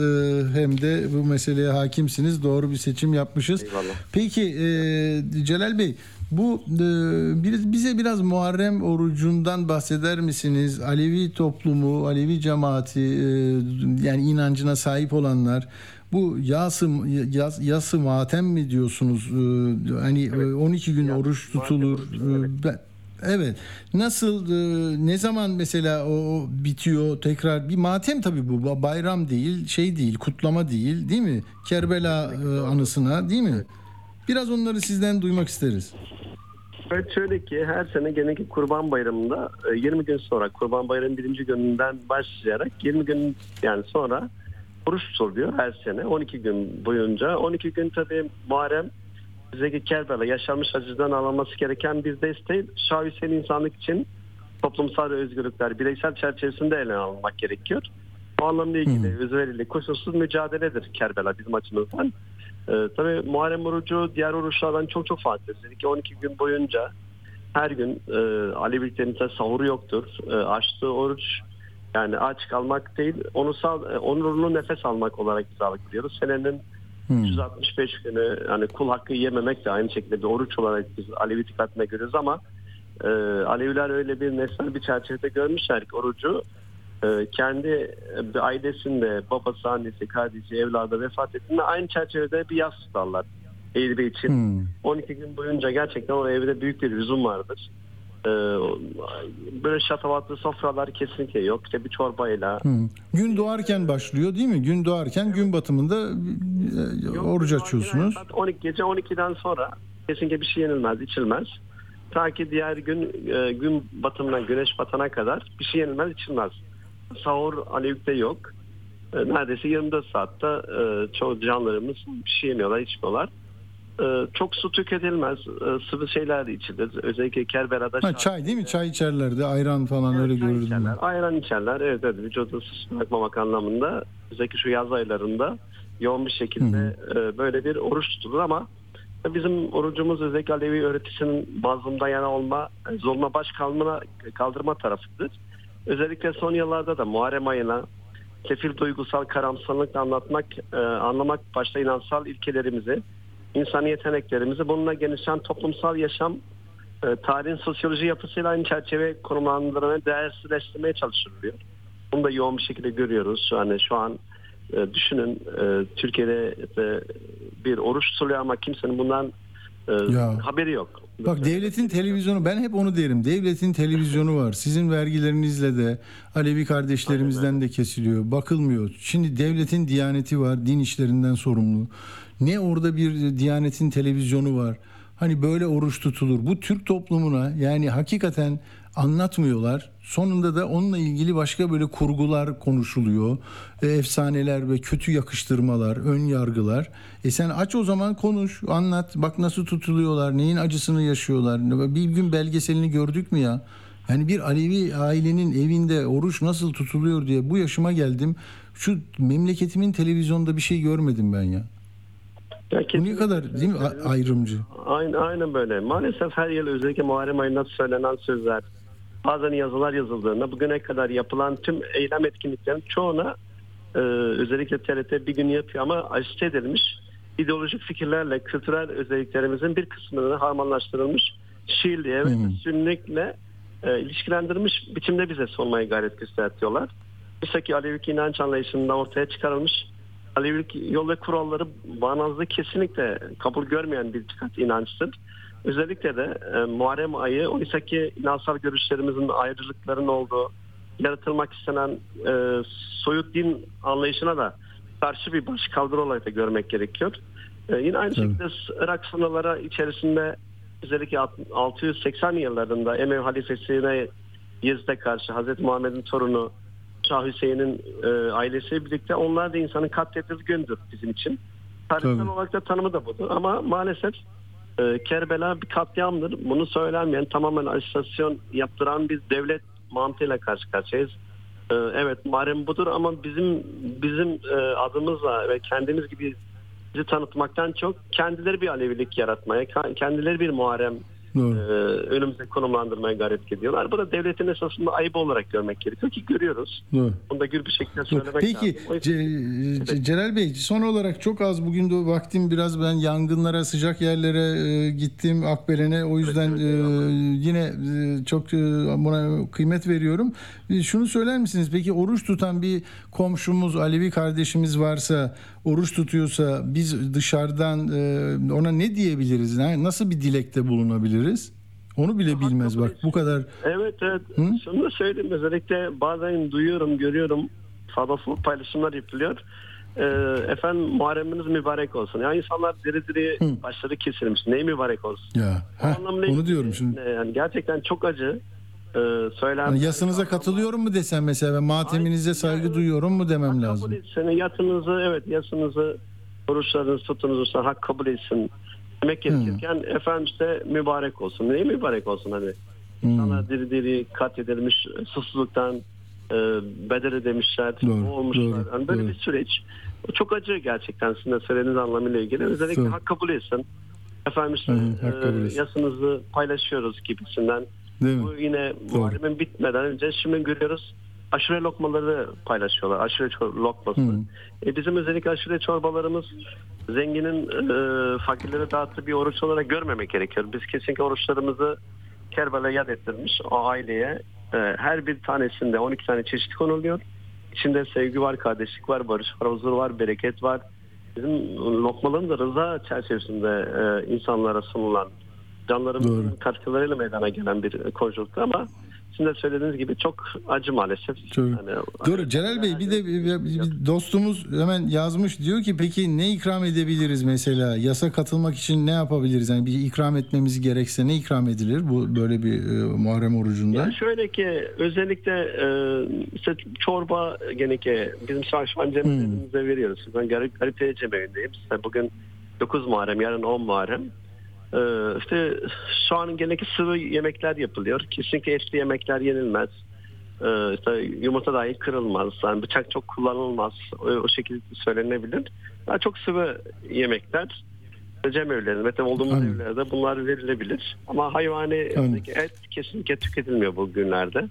hem de bu meseleye hakimsiniz. Doğru bir seçim yapmışız. Eyvallah. Peki e, Celal Bey bu e, bize biraz Muharrem orucundan bahseder misiniz? Alevi toplumu, Alevi cemaati e, yani inancına sahip olanlar bu yası yas, yası matem mi diyorsunuz? E, hani e, 12 gün oruç tutulur. E, ben- Evet. Nasıl e, ne zaman mesela o o bitiyor tekrar bir matem tabii bu Ba- bayram değil, şey değil, kutlama değil, değil mi? Kerbela e, anısına, değil mi? Biraz onları sizden duymak isteriz. Evet şöyle ki her sene genellikle Kurban Bayramı'nda e, 20 gün sonra Kurban Bayramı birinci gününden başlayarak 20 gün yani sonra oruç tutuluyor her sene 12 gün boyunca. 12 gün tabii Muharrem bizdeki Kerbela yaşanmış acıdan alınması gereken bir desteği şahisel insanlık için toplumsal özgürlükler bireysel çerçevesinde ele alınmak gerekiyor. Bu anlamda ilgili özverili koşulsuz mücadeledir Kerbela bizim açımızdan. Ee, tabii Muharrem orucu diğer oruçlardan çok çok farklı. Özellikle 12 gün boyunca her gün e, Aleviliklerin ise sahuru yoktur. E, açtığı oruç yani aç kalmak değil, onusal, e, onurlu nefes almak olarak biz algılıyoruz. Senenin 365 günü hani kul hakkı yememek de aynı şekilde bir oruç olarak biz Alevi dikkatine görüyoruz ama e, Aleviler öyle bir nesnel bir çerçevede görmüşler ki orucu e, kendi e, ailesinde babası, annesi, kardeşi, evladı vefat ettiğinde aynı çerçevede bir yas tutarlar. Eylül için. 12 gün boyunca gerçekten o evde büyük bir hüzün vardır. E, böyle şatavatlı sofralar kesinlikle yok. İşte bir çorbayla Hı. Gün doğarken başlıyor değil mi? Gün doğarken gün batımında e, oruç açıyorsunuz. Saat 12 gece 12'den sonra kesinlikle bir şey yenilmez, içilmez. Ta ki diğer gün e, gün batımına, güneş batana kadar bir şey yenilmez, içilmez. Sahur Alevik'te yok. E, neredeyse 24 saatte e, çoğu canlarımız bir şey yemiyorlar, içmiyorlar. E, çok su tüketilmez, e, sıvı şeyler de içilir. Özellikle Kerbela'da Ha, çay değil mi? Çay içerlerdi, ayran falan öyle görürdüm ben. Ayran içerler. Evet evet vücudu sus bırakmamak anlamında. Özellikle şu yaz aylarında yoğun bir şekilde e, böyle bir oruç tutulur ama bizim orucumuz özellikle Alevi öğretisinin bazında yana olma, zorla baş kalmına, kaldırma tarafıdır. Özellikle son yıllarda da Muharrem ayına kefil duygusal karamsarlıkla anlatmak, e, anlamak başta inansal ilkelerimizi, insani yeteneklerimizi, bununla genişleyen toplumsal yaşam e, tarihin sosyoloji yapısıyla aynı çerçeve konumlandırmaya, değersizleştirmeye çalışılıyor. Bunu da yoğun bir şekilde görüyoruz. Yani şu an e, düşünün e, Türkiye'de e, bir oruç tutuluyor ama kimsenin bundan e, Ya. haberi yok. Bak devletin televizyonu ben hep onu derim. Devletin televizyonu var. Sizin vergilerinizle de Alevi kardeşlerimizden de kesiliyor. Bakılmıyor. Şimdi devletin diyaneti var. Din işlerinden sorumlu. Ne orada bir diyanetin televizyonu var. Hani böyle oruç tutulur. Bu Türk toplumuna yani hakikaten anlatmıyorlar. Sonunda da onunla ilgili başka böyle kurgular konuşuluyor. E, efsaneler ve kötü yakıştırmalar, ön yargılar. E sen aç o zaman konuş, anlat. Bak nasıl tutuluyorlar, neyin acısını yaşıyorlar. Bir gün belgeselini gördük mü ya? Yani bir Alevi ailenin evinde oruç nasıl tutuluyor diye bu yaşıma geldim. Şu memleketimin televizyonda bir şey görmedim ben ya. Bu ne kadar değil mi ayrımcı? Aynen, aynen böyle. Maalesef her yıl özellikle Muharrem ayında söylenen sözler, bazen yazılar yazıldığında bugüne kadar yapılan tüm eylem etkinliklerin çoğuna e, özellikle TRT bir gün yapıyor ama ajite edilmiş ideolojik fikirlerle kültürel özelliklerimizin bir kısmını harmanlaştırılmış Şiiliğe ve Sünnilikle e, ilişkilendirilmiş biçimde bize sormaya gayret gösteriyorlar. Oysa ki Alevilik inanç anlayışında ortaya çıkarılmış Alevilik yol ve kuralları bağnazlığı kesinlikle kabul görmeyen bir dikkat inançtır. Özellikle de e, Muharrem ayı oysa ki inansal görüşlerimizin ayrılıkların olduğu, yaratılmak istenen e, soyut din anlayışına da karşı bir baş kaldırı olarak da görmek gerekiyor. E, yine aynı Tabii. şekilde Irak sınırları içerisinde özellikle alt- 680 yıllarında Emevi halifesine Yezid'e karşı Hazreti Muhammed'in torunu Şah Hüseyin'in e, ailesiyle birlikte onlar da insanın katledildiği gündür bizim için. Tarihsel olarak da tanımı da budur. Ama maalesef e, Kerbela bir katliamdır. Bunu söylenmeyen tamamen ajitasyon yaptıran bir devlet mantığıyla karşı karşıyayız. E, evet Muharrem budur ama bizim bizim e, adımızla ve kendimiz gibi bizi tanıtmaktan çok kendileri bir Alevilik yaratmaya, kendileri bir Muharrem Doğru. e, önümüze konumlandırmaya gayret ediyorlar. Bu da devletin esasında ayıbı olarak görmek gerekiyor ki görüyoruz. Doğru. Bunu da gür bir şekilde söylemek Peki lazım. Ce- Ce- Celal Bey son olarak çok az bugün de vaktim biraz ben yangınlara sıcak yerlere e, gittim Akbelen'e o yüzden e, yine e, çok e, buna kıymet veriyorum. E, şunu söyler misiniz peki oruç tutan bir komşumuz Alevi kardeşimiz varsa oruç tutuyorsa biz dışarıdan e, ona ne diyebiliriz? Nasıl bir dilekte bulunabiliriz? Onu bile bilmez bak bu kadar Evet evet. Şunu da söyleyeyim özellikle bazen duyuyorum, görüyorum fazlasız paylaşımlar yapılıyor. Ee, efendim Muharreminiz mübarek olsun. Ya insanlar diri diri başları kesilmiş. Neyi mübarek olsun? ya heh, onu diyorum şimdi. Ee, Yani gerçekten çok acı. Ee, söylen Hani yasınıza katılıyorum mu desem mesela mateminize saygı duyuyorum mu demem lazım. kabul etsin. Yatınızı evet yasınızı oruçlarınızı tutunuz hak kabul etsin. Demek gerekirken efendim işte mübarek olsun. Neyi mübarek olsun hani? İnsanlar diri diri katledilmiş susuzluktan e, bedel demişler. Doğru, olmuşlar. doğru, yani böyle doğru. bir süreç. O çok acı gerçekten sizin de söylediğiniz anlamıyla ilgili. Özellikle Doğru. hak kabul etsin. Efendim işte Hı e, yasınızı paylaşıyoruz gibisinden. Değil mi? Bu yine Doğru. muharebenin bitmeden önce şimdi görüyoruz aşure lokmaları paylaşıyorlar. Aşure lokması. Hı. E bizim özellikle aşure çorbalarımız zenginin e, fakirlere dağıttığı bir oruç olarak görmemek gerekiyor. Biz kesinlikle oruçlarımızı Kerbela yad ettirmiş o aileye. e, her bir tanesinde 12 tane çeşit konuluyor. İçinde sevgi var, kardeşlik var, barış var, huzur var, bereket var. Bizim lokmaların da rıza çerçevesinde e, insanlara sunulan canlarımızın katkılarıyla meydana gelen bir konjonktür ama sizin de söylediğiniz gibi çok acı maalesef. Çok- Yani, Doğru Celal Bey bir de bir- dostumuz hemen yazmış diyor ki peki ne ikram edebiliriz mesela yasa katılmak için ne yapabiliriz yani bir ikram etmemiz gerekse ne ikram edilir bu böyle bir e, Muharrem orucunda? Yani şöyle ki özellikle e, işte çorba gene ki bizim Şahşman cemevimizde veriyoruz. Ben garip, Garipiye cemevindeyim. İşte bugün 9 Muharrem yarın 10 Muharrem. E, işte şu an gene ki sıvı yemekler yapılıyor. Kesinlikle etli yemekler yenilmez. E, işte yumurta dahi kırılmaz. Yani bıçak çok kullanılmaz. O, şekilde söylenebilir. Daha çok sıvı yemekler Cem evlerinde, mesela olduğumuz Anladım. evlerde bunlar verilebilir. Ama hayvani et kesinlikle tüketilmiyor bu günlerde.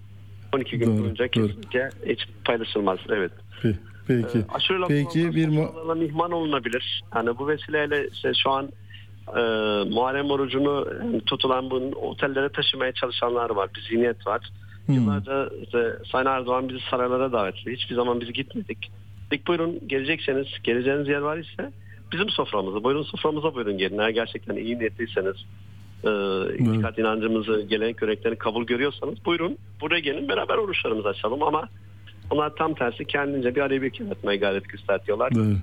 12 gün Doğru, boyunca doğru. kesinlikle hiç paylaşılmaz. Evet. Pe- Peki. Ee, Peki bir mu- lokmalarla ihman olunabilir. Yani bu vesileyle işte şu an e, Muharrem orucunu tutulan bu otellere taşımaya çalışanlar var. Bir zihniyet var. Hmm. Yıllarca işte Sayın Erdoğan bizi saraylara davet etti. Hiçbir zaman biz gitmedik. Dedik buyurun gelecekseniz, geleceğiniz yer var ise bizim soframıza, buyurun soframıza buyurun gelin. Eğer gerçekten iyi niyetliyseniz, e, itikat inancımızı, gelenek göreneklerini kabul görüyorsanız buyurun buraya gelin beraber oruçlarımızı açalım ama onlar tam tersi kendince bir Alevi yaratmaya gayret gösteriyorlar. Doğru.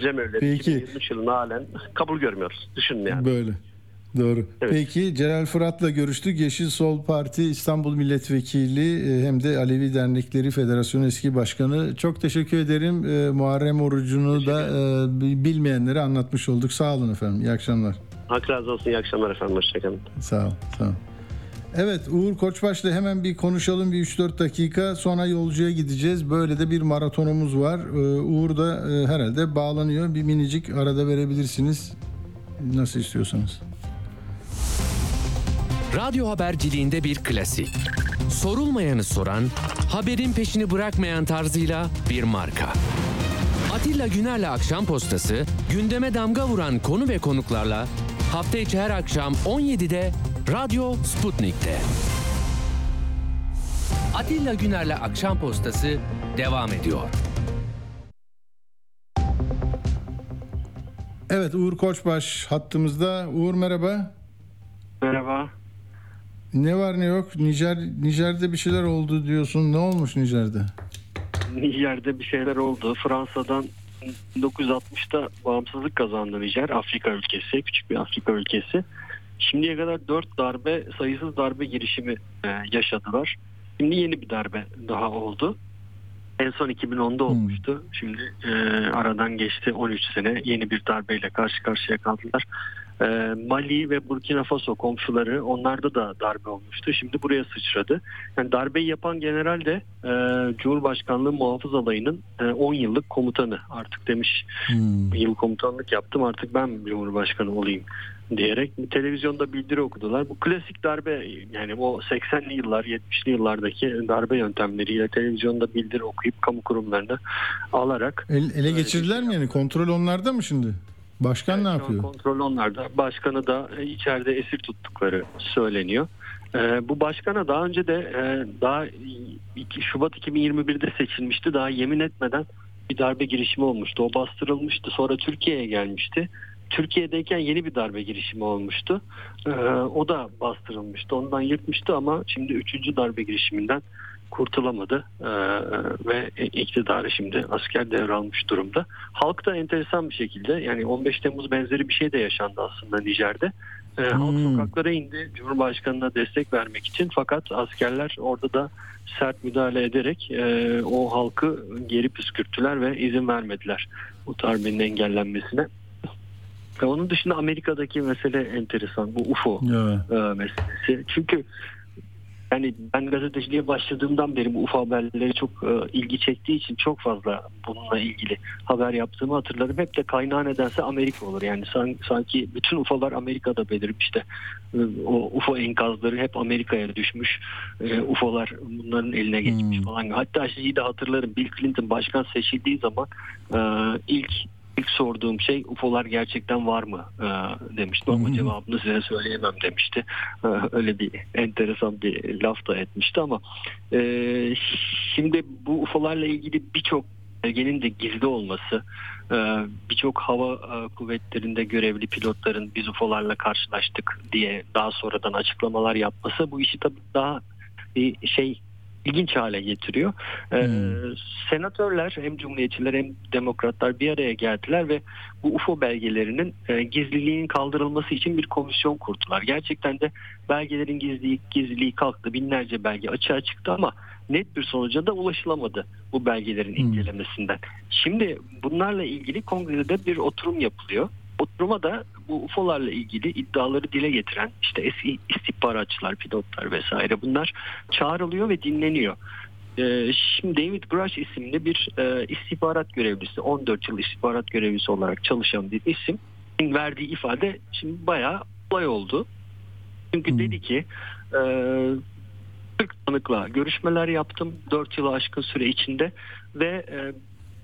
Cemevleri Peki. 2023 yılında halen kabul görmüyoruz. Düşünün yani. Böyle. Doğru. Peki Celal Fırat'la görüştük. Yeşil Sol Parti İstanbul Milletvekili e, hem de Alevi Dernekleri Federasyonu eski başkanı. Çok teşekkür ederim. E, Muharrem orucunu da e, bilmeyenlere anlatmış olduk. Sağ olun efendim. İyi akşamlar. Hak razı olsun. İyi akşamlar efendim. Hoşçakalın. Sağ ol. Sağ ol. Evet Uğur Koçbaş'la hemen bir konuşalım bir 3-4 dakika sonra yolcuya gideceğiz. Böyle de bir maratonumuz var. Ee, Uğur da e, herhalde bağlanıyor. Bir minicik arada verebilirsiniz. Nasıl istiyorsanız. Radyo haberciliğinde bir klasik. Sorulmayanı soran, haberin peşini bırakmayan tarzıyla bir marka. Atilla Güner'le Akşam Postası, gündeme damga vuran konu ve konuklarla hafta içi her akşam 17'de Radyo Sputnik'te. Atilla Güner'le Akşam Postası devam ediyor. Evet Uğur Koçbaş hattımızda. Uğur merhaba. Merhaba. Ne var ne yok? Nijer Nijer'de bir şeyler oldu diyorsun. Ne olmuş Nijer'de? Nijer'de bir şeyler oldu. Fransa'dan 1960'ta bağımsızlık kazandı Nijer, Afrika ülkesi, küçük bir Afrika ülkesi. Şimdiye kadar 4 darbe, sayısız darbe girişimi e, yaşadılar. Şimdi yeni bir darbe daha oldu. En son 2010'da olmuştu. Şimdi e, aradan geçti 13 sene. Yeni bir darbeyle karşı karşıya kaldılar. E, Mali ve Burkina Faso komşuları onlarda da darbe olmuştu. Şimdi buraya sıçradı. Yani darbeyi yapan general de e, Cumhurbaşkanlığı Muhafız Alayı'nın e, 10 yıllık komutanı artık demiş. Yıl komutanlık yaptım artık ben Cumhurbaşkanı olayım diyerek televizyonda bildiri okudular. Bu klasik darbe yani o 80'li yıllar 70'li yıllardaki darbe yöntemleriyle televizyonda bildiri okuyup kamu kurumlarını alarak El- ele geçirdiler mi yani? Kontrol onlarda mı şimdi? Başkan ne Şu an yapıyor? kontrol onlarda. Başkanı da e, içeride esir tuttukları söyleniyor. Ee, bu başkana daha önce de e, daha 2 Şubat 2021'de seçilmişti. Daha yemin etmeden bir darbe girişimi olmuştu. O bastırılmıştı. Sonra Türkiye'ye gelmişti. Türkiye'deyken yeni bir darbe girişimi olmuştu. Ee, o da bastırılmıştı. Ondan yırtmıştı ama şimdi üçüncü darbe girişiminden kurtulamadı Ee, ve iktidarı şimdi asker devralmış durumda. Halk da enteresan bir şekilde yani 15 Temmuz benzeri bir şey de yaşandı aslında Nijer'de. Ee, halk sokaklara indi Cumhurbaşkanı'na destek vermek için fakat askerler orada da sert müdahale ederek e, o halkı geri püskürttüler ve izin vermediler bu darbenin engellenmesine. Onun dışında Amerika'daki mesele enteresan bu UFO Evet. e, meselesi. Çünkü yani ben gazeteciliğe başladığımdan beri bu UFO haberleri çok e, ilgi çektiği için çok fazla bununla ilgili haber yaptığımı hatırlarım. Hep de kaynağı nedense Amerika olur. Yani san- sanki bütün UFO'lar Amerika'da belirmiş de e, o UFO enkazları hep Amerika'ya düşmüş. E, UFO'lar bunların eline geçmiş falan. Hatta şeyi de hatırlarım. Bill Clinton başkan seçildiği zaman e, ilk ilk sorduğum şey UFO'lar gerçekten var mı? E, demişti. Ama cevabını size söyleyemem demişti. E, öyle bir enteresan bir laf da etmişti ama e, şimdi bu UFO'larla ilgili birçok belgenin de gizli olması e, birçok hava e, kuvvetlerinde görevli pilotların biz UFO'larla karşılaştık diye daha sonradan açıklamalar yapması bu işi tabii daha bir şey ilginç hale getiriyor. Ee, senatörler hem cumhuriyetçiler hem demokratlar bir araya geldiler ve bu UFO belgelerinin e, gizliliğinin kaldırılması için bir komisyon kurdular. Gerçekten de belgelerin gizliliği, gizliliği kalktı. Binlerce belge açığa çıktı ama net bir sonuca da ulaşılamadı bu belgelerin incelemesinden. Şimdi bunlarla ilgili kongrede bir oturum yapılıyor. Oturuma da bu UFO'larla ilgili iddiaları dile getiren işte eski istihbaratçılar, pilotlar vesaire bunlar çağrılıyor ve dinleniyor. Ee, şimdi David Grush isimli bir e, istihbarat görevlisi, 14 yıl istihbarat görevlisi olarak çalışan bir isim verdiği ifade şimdi bayağı olay oldu. Çünkü dedi ki e, 40 tanıkla görüşmeler yaptım 4 yılı aşkın süre içinde ve e,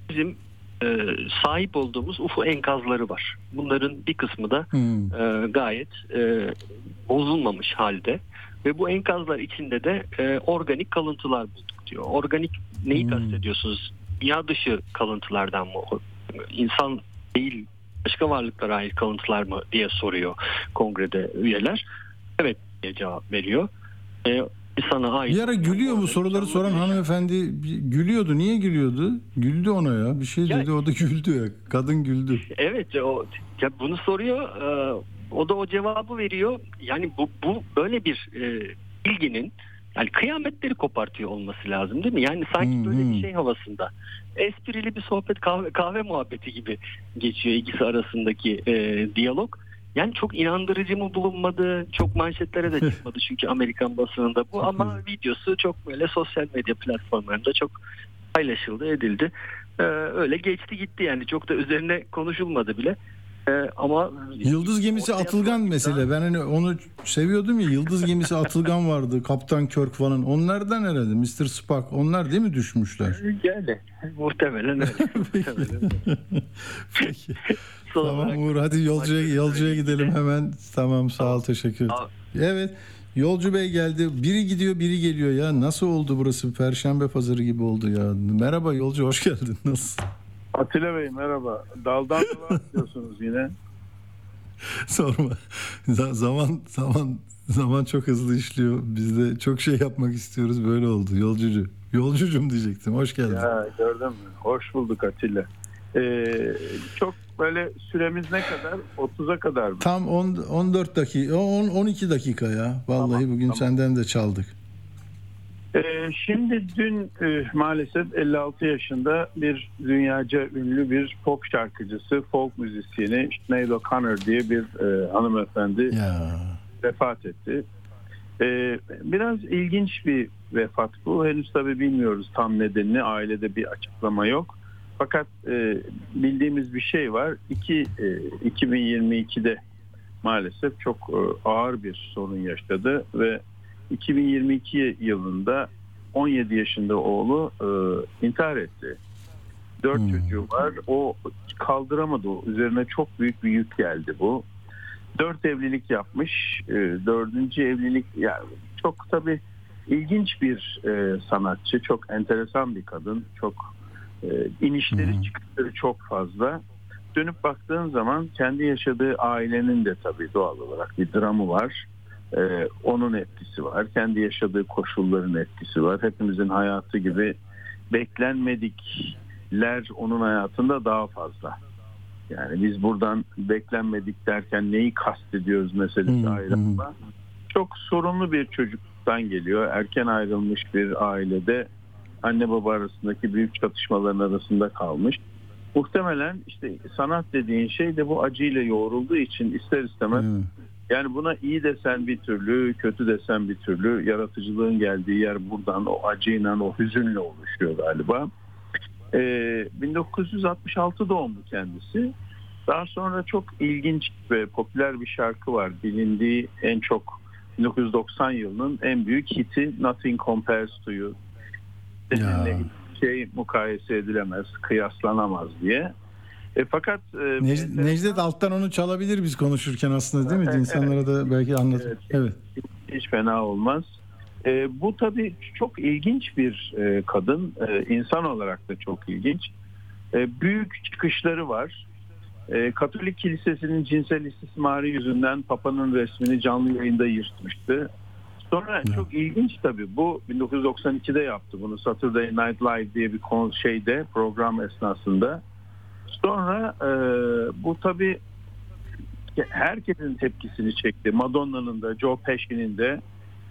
bizim e, sahip olduğumuz UFO enkazları var. Bunların bir kısmı da e, gayet e, bozulmamış halde ve bu enkazlar içinde de e, organik kalıntılar bulduk diyor. Organik neyi kastediyorsunuz? Dünya dışı kalıntılardan mı? İnsan değil başka varlıklara ait kalıntılar mı diye soruyor kongrede üyeler. Evet diye cevap veriyor. E, insana ait Bir ara gülüyor bu soruları soran hanımefendi gülüyordu. Niye gülüyordu? Güldü ona ya. Bir şey dedi o da güldü ya. Kadın güldü. Evet o ya bunu soruyor e, o da o cevabı veriyor. Yani bu bu böyle bir e, bilginin yani kıyametleri kopartıyor olması lazım değil mi? Yani sanki böyle bir şey havasında. Esprili bir sohbet kahve, kahve muhabbeti gibi geçiyor ikisi arasındaki e, diyalog. Yani çok inandırıcı mı bulunmadı? Çok manşetlere de çıkmadı çünkü Amerikan basınında bu ama videosu çok böyle sosyal medya platformlarında çok paylaşıldı, edildi. Ee, öyle geçti gitti yani çok da üzerine konuşulmadı bile. Ee, ama Yıldız gemisi Atılgan mesele. Ben hani onu seviyordum ya. Yıldız gemisi Atılgan vardı. Kaptan Kirk falan. Onlardan herhalde. Mr. Spock. Onlar değil mi düşmüşler? yani muhtemelen öyle. muhtemelen öyle. Peki. Tamam Uğur hadi yolcuya yolcuya gidelim hemen. Tamam sağ ol teşekkür ederim. Evet. Yolcu Bey geldi. Biri gidiyor, biri geliyor ya. Nasıl oldu burası? Perşembe pazarı gibi oldu ya. Merhaba yolcu, hoş geldin. Nasıl? Atilla Bey merhaba. Daldan diyorsunuz yine. Sorma. Z- zaman zaman zaman çok hızlı işliyor. Biz de çok şey yapmak istiyoruz. Böyle oldu. Yolcucu. Yolcucum diyecektim. Hoş geldin. Ya gördün mü? Hoş bulduk Atilla. Ee, çok böyle süremiz ne kadar? 30'a kadar mı? Tam 10, 14 dakika, 10, 12 dakika ya. Vallahi bugün senden de çaldık. Ee, şimdi dün e, maalesef 56 yaşında bir dünyaca ünlü bir pop şarkıcısı, folk müzisyeni Sinead O'Connor diye bir e, hanımefendi vefat etti. Ee, biraz ilginç bir vefat bu. Henüz tabii bilmiyoruz tam nedenini. Ailede bir açıklama yok. Fakat e, bildiğimiz bir şey var. İki, e, 2022'de maalesef çok e, ağır bir sorun yaşadı ve 2022 yılında 17 yaşında oğlu e, intihar etti. Dört çocuğu var. O kaldıramadı. Üzerine çok büyük bir yük geldi bu. Dört evlilik yapmış. E, dördüncü evlilik yani çok tabii ilginç bir e, sanatçı. Çok enteresan bir kadın. Çok e, inişleri çıkışları çok fazla. Dönüp baktığın zaman kendi yaşadığı ailenin de tabii doğal olarak bir dramı var. Ee, onun etkisi var. Kendi yaşadığı koşulların etkisi var. Hepimizin hayatı gibi beklenmedikler onun hayatında daha fazla. Yani biz buradan beklenmedik derken neyi kastediyoruz meselesi ayrı ama çok sorunlu bir çocukluktan geliyor. Erken ayrılmış bir ailede anne baba arasındaki büyük çatışmaların arasında kalmış. Muhtemelen işte sanat dediğin şey de bu acıyla yoğrulduğu için ister istemez yani buna iyi desen bir türlü, kötü desen bir türlü yaratıcılığın geldiği yer buradan o acıyla, o hüzünle oluşuyor galiba. Ee, 1966 doğumlu kendisi. Daha sonra çok ilginç ve popüler bir şarkı var. Bilindiği en çok 1990 yılının en büyük hiti Nothing Compares to You. Seninle şey mukayese edilemez, kıyaslanamaz diye. E, fakat e, Nec- Necdet alttan onu çalabilir biz konuşurken aslında değil mi? İnsanlara da belki anlatır. Evet. hiç fena olmaz. E, bu tabii çok ilginç bir e, kadın. E, insan olarak da çok ilginç. E, büyük çıkışları var. E, Katolik Kilisesi'nin cinsel istismarı yüzünden Papa'nın resmini canlı yayında yırtmıştı. Sonra çok ilginç tabii bu 1992'de yaptı bunu Saturday Night Live diye bir konu şeyde program esnasında. Sonra e, bu tabii herkesin tepkisini çekti. Madonna'nın da Joe Pesci'nin de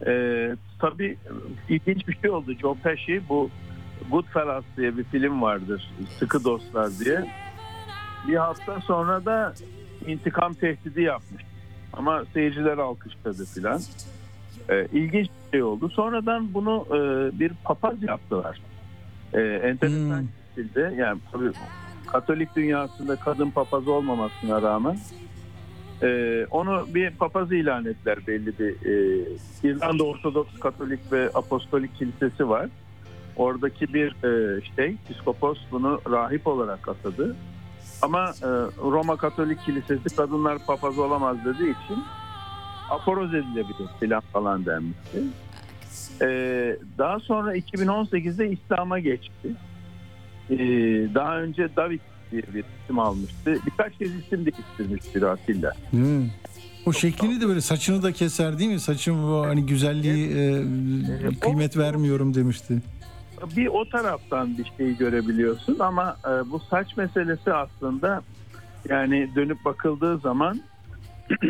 e, tabii ilginç bir şey oldu. Joe Pesci bu Goodfellas diye bir film vardır. Sıkı Dostlar diye. Bir hafta sonra da intikam tehdidi yapmış. Ama seyirciler alkışladı filan. E, ilginç bir şey oldu. Sonradan bunu e, bir papaz yaptılar. E, enteresan bir şekilde yani tabii Katolik dünyasında kadın papaz olmamasına rağmen e, onu bir papaz ilan ettiler belli bir e, İrlanda Ortodoks Katolik ve Apostolik Kilisesi var. Oradaki bir e, şey, piskopos bunu rahip olarak atadı. Ama e, Roma Katolik Kilisesi kadınlar papaz olamaz dediği için aforoz edilebilir filan falan denmişti. E, daha sonra 2018'de İslam'a geçti. Ee, daha önce David diye bir isim almıştı. Birkaç kez isim değiştirmiştir Atilla. Hmm. O şeklini de böyle saçını da keser değil mi? Saçım bu hani güzelliği e, kıymet vermiyorum demişti. Bir o taraftan bir şey görebiliyorsun ama e, bu saç meselesi aslında yani dönüp bakıldığı zaman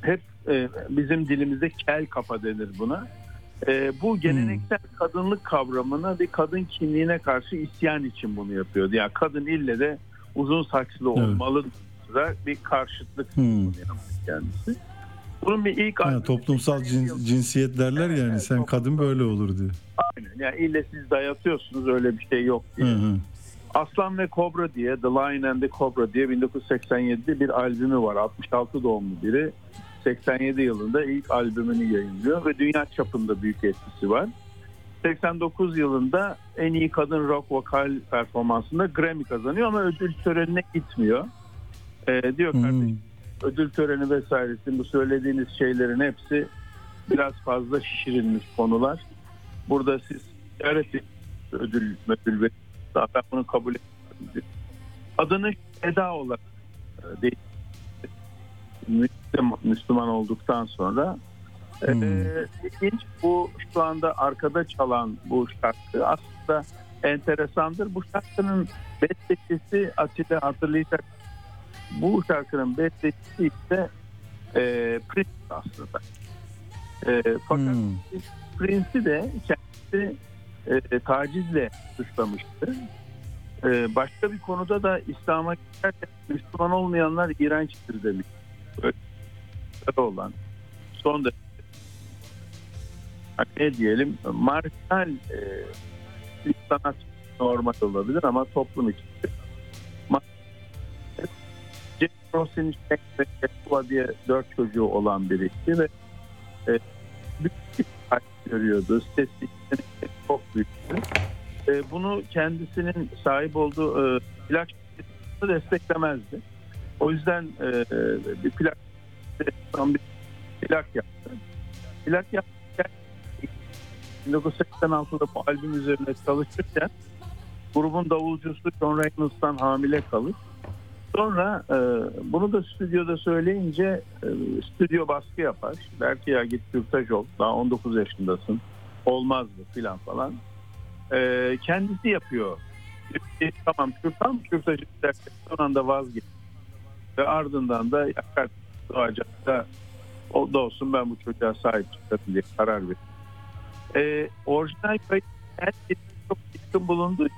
hep e, bizim dilimizde kel kafa denir buna. E, bu geleneksel kadınlık kavramına ve kadın kimliğine karşı isyan için bunu yapıyordu. Yani kadın ille de uzun saçlı olmalı da bir karşıtlık bunu yapmış kendisi. Bunun bir ilk Ha, toplumsal cins- cinsiyet derler yani sen kadın böyle olur diyor. Aynen. Yani ille siz dayatıyorsunuz öyle bir şey yok diye. Hı hı. Aslan ve Kobra diye The Lion and the Cobra diye 1987'de bir albümü var. 66 doğumlu biri. 87 yılında ilk albümünü yayınlıyor ve dünya çapında büyük etkisi var. 89 yılında en iyi kadın rock vokal performansında Grammy kazanıyor ama ödül törenine gitmiyor. Ee, diyor kardeşim ödül töreni vesairesi bu söylediğiniz şeylerin hepsi biraz fazla şişirilmiş konular. Burada siz evet ödül ödül ve ben bunu kabul etmiyorum. Adını Eda olarak e, değil Müslüman, olduktan sonra e, ilginç bu şu anda arkada çalan bu şarkı aslında enteresandır. Bu şarkının bestecisi Atilla hatırlayacak. Bu şarkının bestecisi ise e, Prince aslında. E, fakat Prince'i de kendisi e, tacizle suçlamıştı. E, başka bir konuda da İslam'a girerken Müslüman olmayanlar iğrençtir demiş. Olan son derece ne diyelim marjinal e, bir sanat normal olabilir ama toplum için Jack Ross'in Jack diye dört çocuğu olan birisi ve e, büyük bir görüyordu. Sesi çok büyüktü. E, bunu kendisinin sahip olduğu e, şirketi desteklemezdi. O yüzden e, bir plak tam bir plak yaptı. Plak yaptı 1986'da bu albüm üzerine çalışırken grubun davulcusu John Reynolds'tan hamile kalır. Sonra e, bunu da stüdyoda söyleyince e, stüdyo baskı yapar. Der ki ya git kürtaj ol. Daha 19 yaşındasın. Olmaz mı filan falan. E, kendisi yapıyor. Tamam kürtan kürtajı derken son anda vazgeç. Ve ardından da yakar doğacak da o da olsun ben bu çocuğa sahip çıkarım diye karar verir. E, orijinal kayıt herkes çok yakın bulunduğu için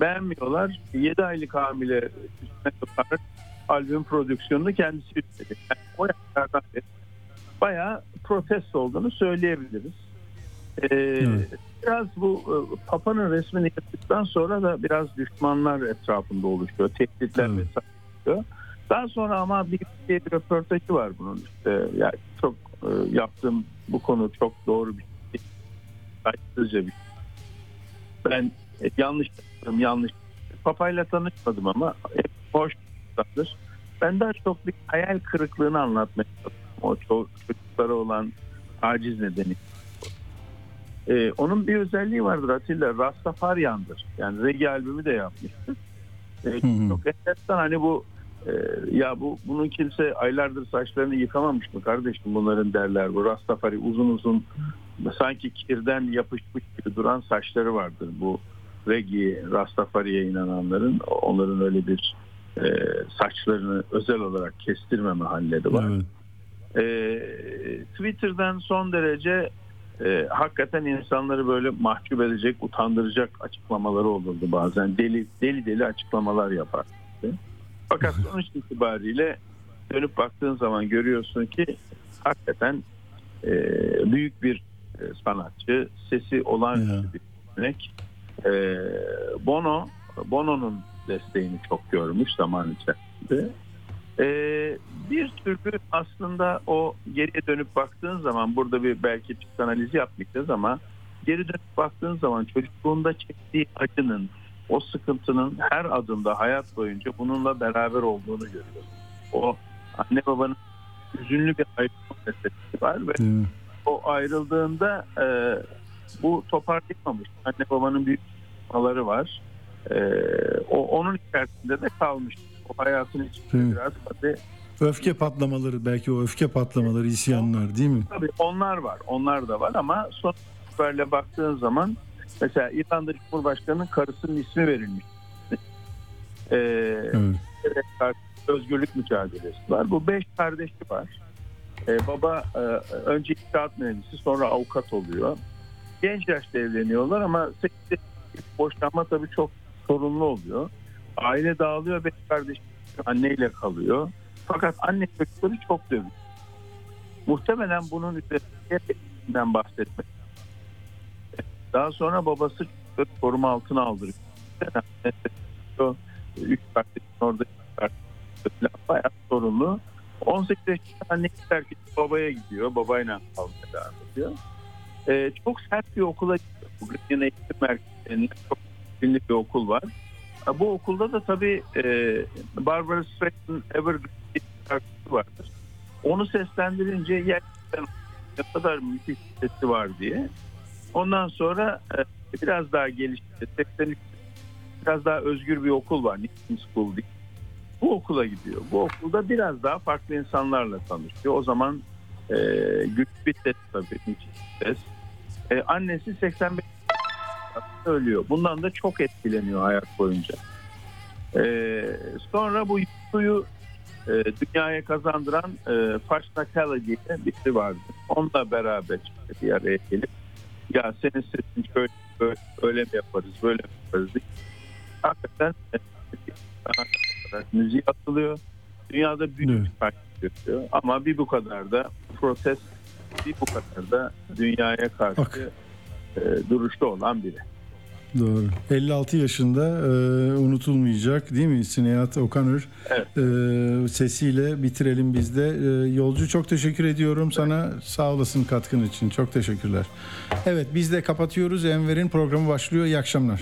beğenmiyorlar. 7 aylık hamile üstüne kadar albüm prodüksiyonunu kendisi üstledi. Yani o yaşlardan beri bayağı protesto olduğunu söyleyebiliriz. Ee, Biraz bu e, Papa'nın resmini yaptıktan sonra da biraz düşmanlar etrafında oluşuyor. Tehditler vesaire oluyor. Daha sonra ama bir, bir röportajı var bunun işte. Yani çok e, yaptığım bu konu çok doğru bir şey. Saygısızca bir şey. Ben e, yanlış yaptım, yanlış. Papayla tanışmadım ama hep hoş insandır. Ben daha çok bir hayal kırıklığını anlatmaya çalıştım. O ço- çocuklara olan aciz nedeni. Ee, onun bir özelliği vardır Atilla. Rastafaryan'dır. Yani reggae albümü de yapmıştır. Ee, çok enteresan hani bu e, ya bu bunun kimse aylardır saçlarını yıkamamış mı kardeşim bunların derler. Bu Rastafari uzun uzun sanki kirden yapışmış gibi duran saçları vardır bu reggae Rastafari'ye inananların onların öyle bir e, saçlarını özel olarak kestirmeme halleri var. E, Twitter'dan son derece e, hakikaten insanları böyle mahcup edecek, utandıracak açıklamaları olurdu bazen. Deli deli deli açıklamalar yapardı. Fakat sonuç itibariyle dönüp baktığın zaman görüyorsun ki hakikaten e, büyük bir e, sanatçı, sesi olağanüstü bir örnek. E, Bono, Bono'nun desteğini çok görmüş zaman içerisinde. E, bir türlü aslında o geriye dönüp baktığın zaman burada bir belki psikanaliz yapmayacağız ama geri dönüp baktığın zaman çocukluğunda çektiği acının, o sıkıntının her adımda hayat boyunca bununla beraber olduğunu görüyoruz. O anne babanın üzünlü bir ayrılma meselesi var ve o ayrıldığında e, bu toparlayamamış. Anne babanın büyük sıkıntıları var. E, o onun içerisinde de kalmış. O hayatın içinde Evet. biraz tabii Öfke patlamaları belki o öfke patlamaları isyanlar değil mi? Tabii onlar var. Onlar da var ama son itibariyle baktığın zaman mesela İrlanda Cumhurbaşkanı'nın karısının ismi verilmiş. Ee, evet, özgürlük mücadelesi var. Bu beş kardeşi var. Ee, baba e, önce inşaat mühendisi sonra avukat oluyor. Genç yaşta evleniyorlar ama 8 boşanma tabii çok sorunlu oluyor. Aile dağılıyor. Beş kardeş anneyle kalıyor. Fakat anne çocukları çok dövüyor. Muhtemelen bunun üzerinden bahsetmek. Daha sonra babası koruma altına aldırıyor. Üç kardeşin orada bayağı sorunlu. 18 yaşında anne terk edip babaya gidiyor. Babayla kalmaya devam ediyor. Ee, çok sert bir okula gidiyor. Bu Green Eğitim Merkezi'nin çok ünlü bir okul var. Bu okulda da tabii e, Barbara Streisand Evergreen şarkısı vardır. Onu seslendirince gerçekten ne kadar müthiş sesi var diye. Ondan sonra e, biraz daha gelişti. 83 biraz daha özgür bir okul var. Nixon School diye. Bu okula gidiyor. Bu okulda biraz daha farklı insanlarla tanışıyor. O zaman e, bir ses tabii. ses. E, annesi 85 ölüyor. Bundan da çok etkileniyor hayat boyunca. Ee, sonra bu suyu e, dünyaya kazandıran e, Faşnakala diye birisi vardı. Onunla beraber bir araya gelip ya senin sesin şöyle, böyle, öyle mi yaparız böyle mi yaparız diye. Hakikaten e, müziği atılıyor. Dünyada büyük bir fark gösteriyor. Ama bir bu kadar da protest bir bu kadar da dünyaya karşı e, duruşta olan biri. Doğru. 56 yaşında e, unutulmayacak değil mi Sinehat Okanır? Evet. E, sesiyle bitirelim biz de. E, yolcu çok teşekkür ediyorum sana. Sağ olasın katkın için. Çok teşekkürler. Evet biz de kapatıyoruz. Enver'in programı başlıyor. İyi akşamlar.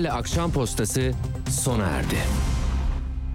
Güner'le Akşam Postası sona erdi.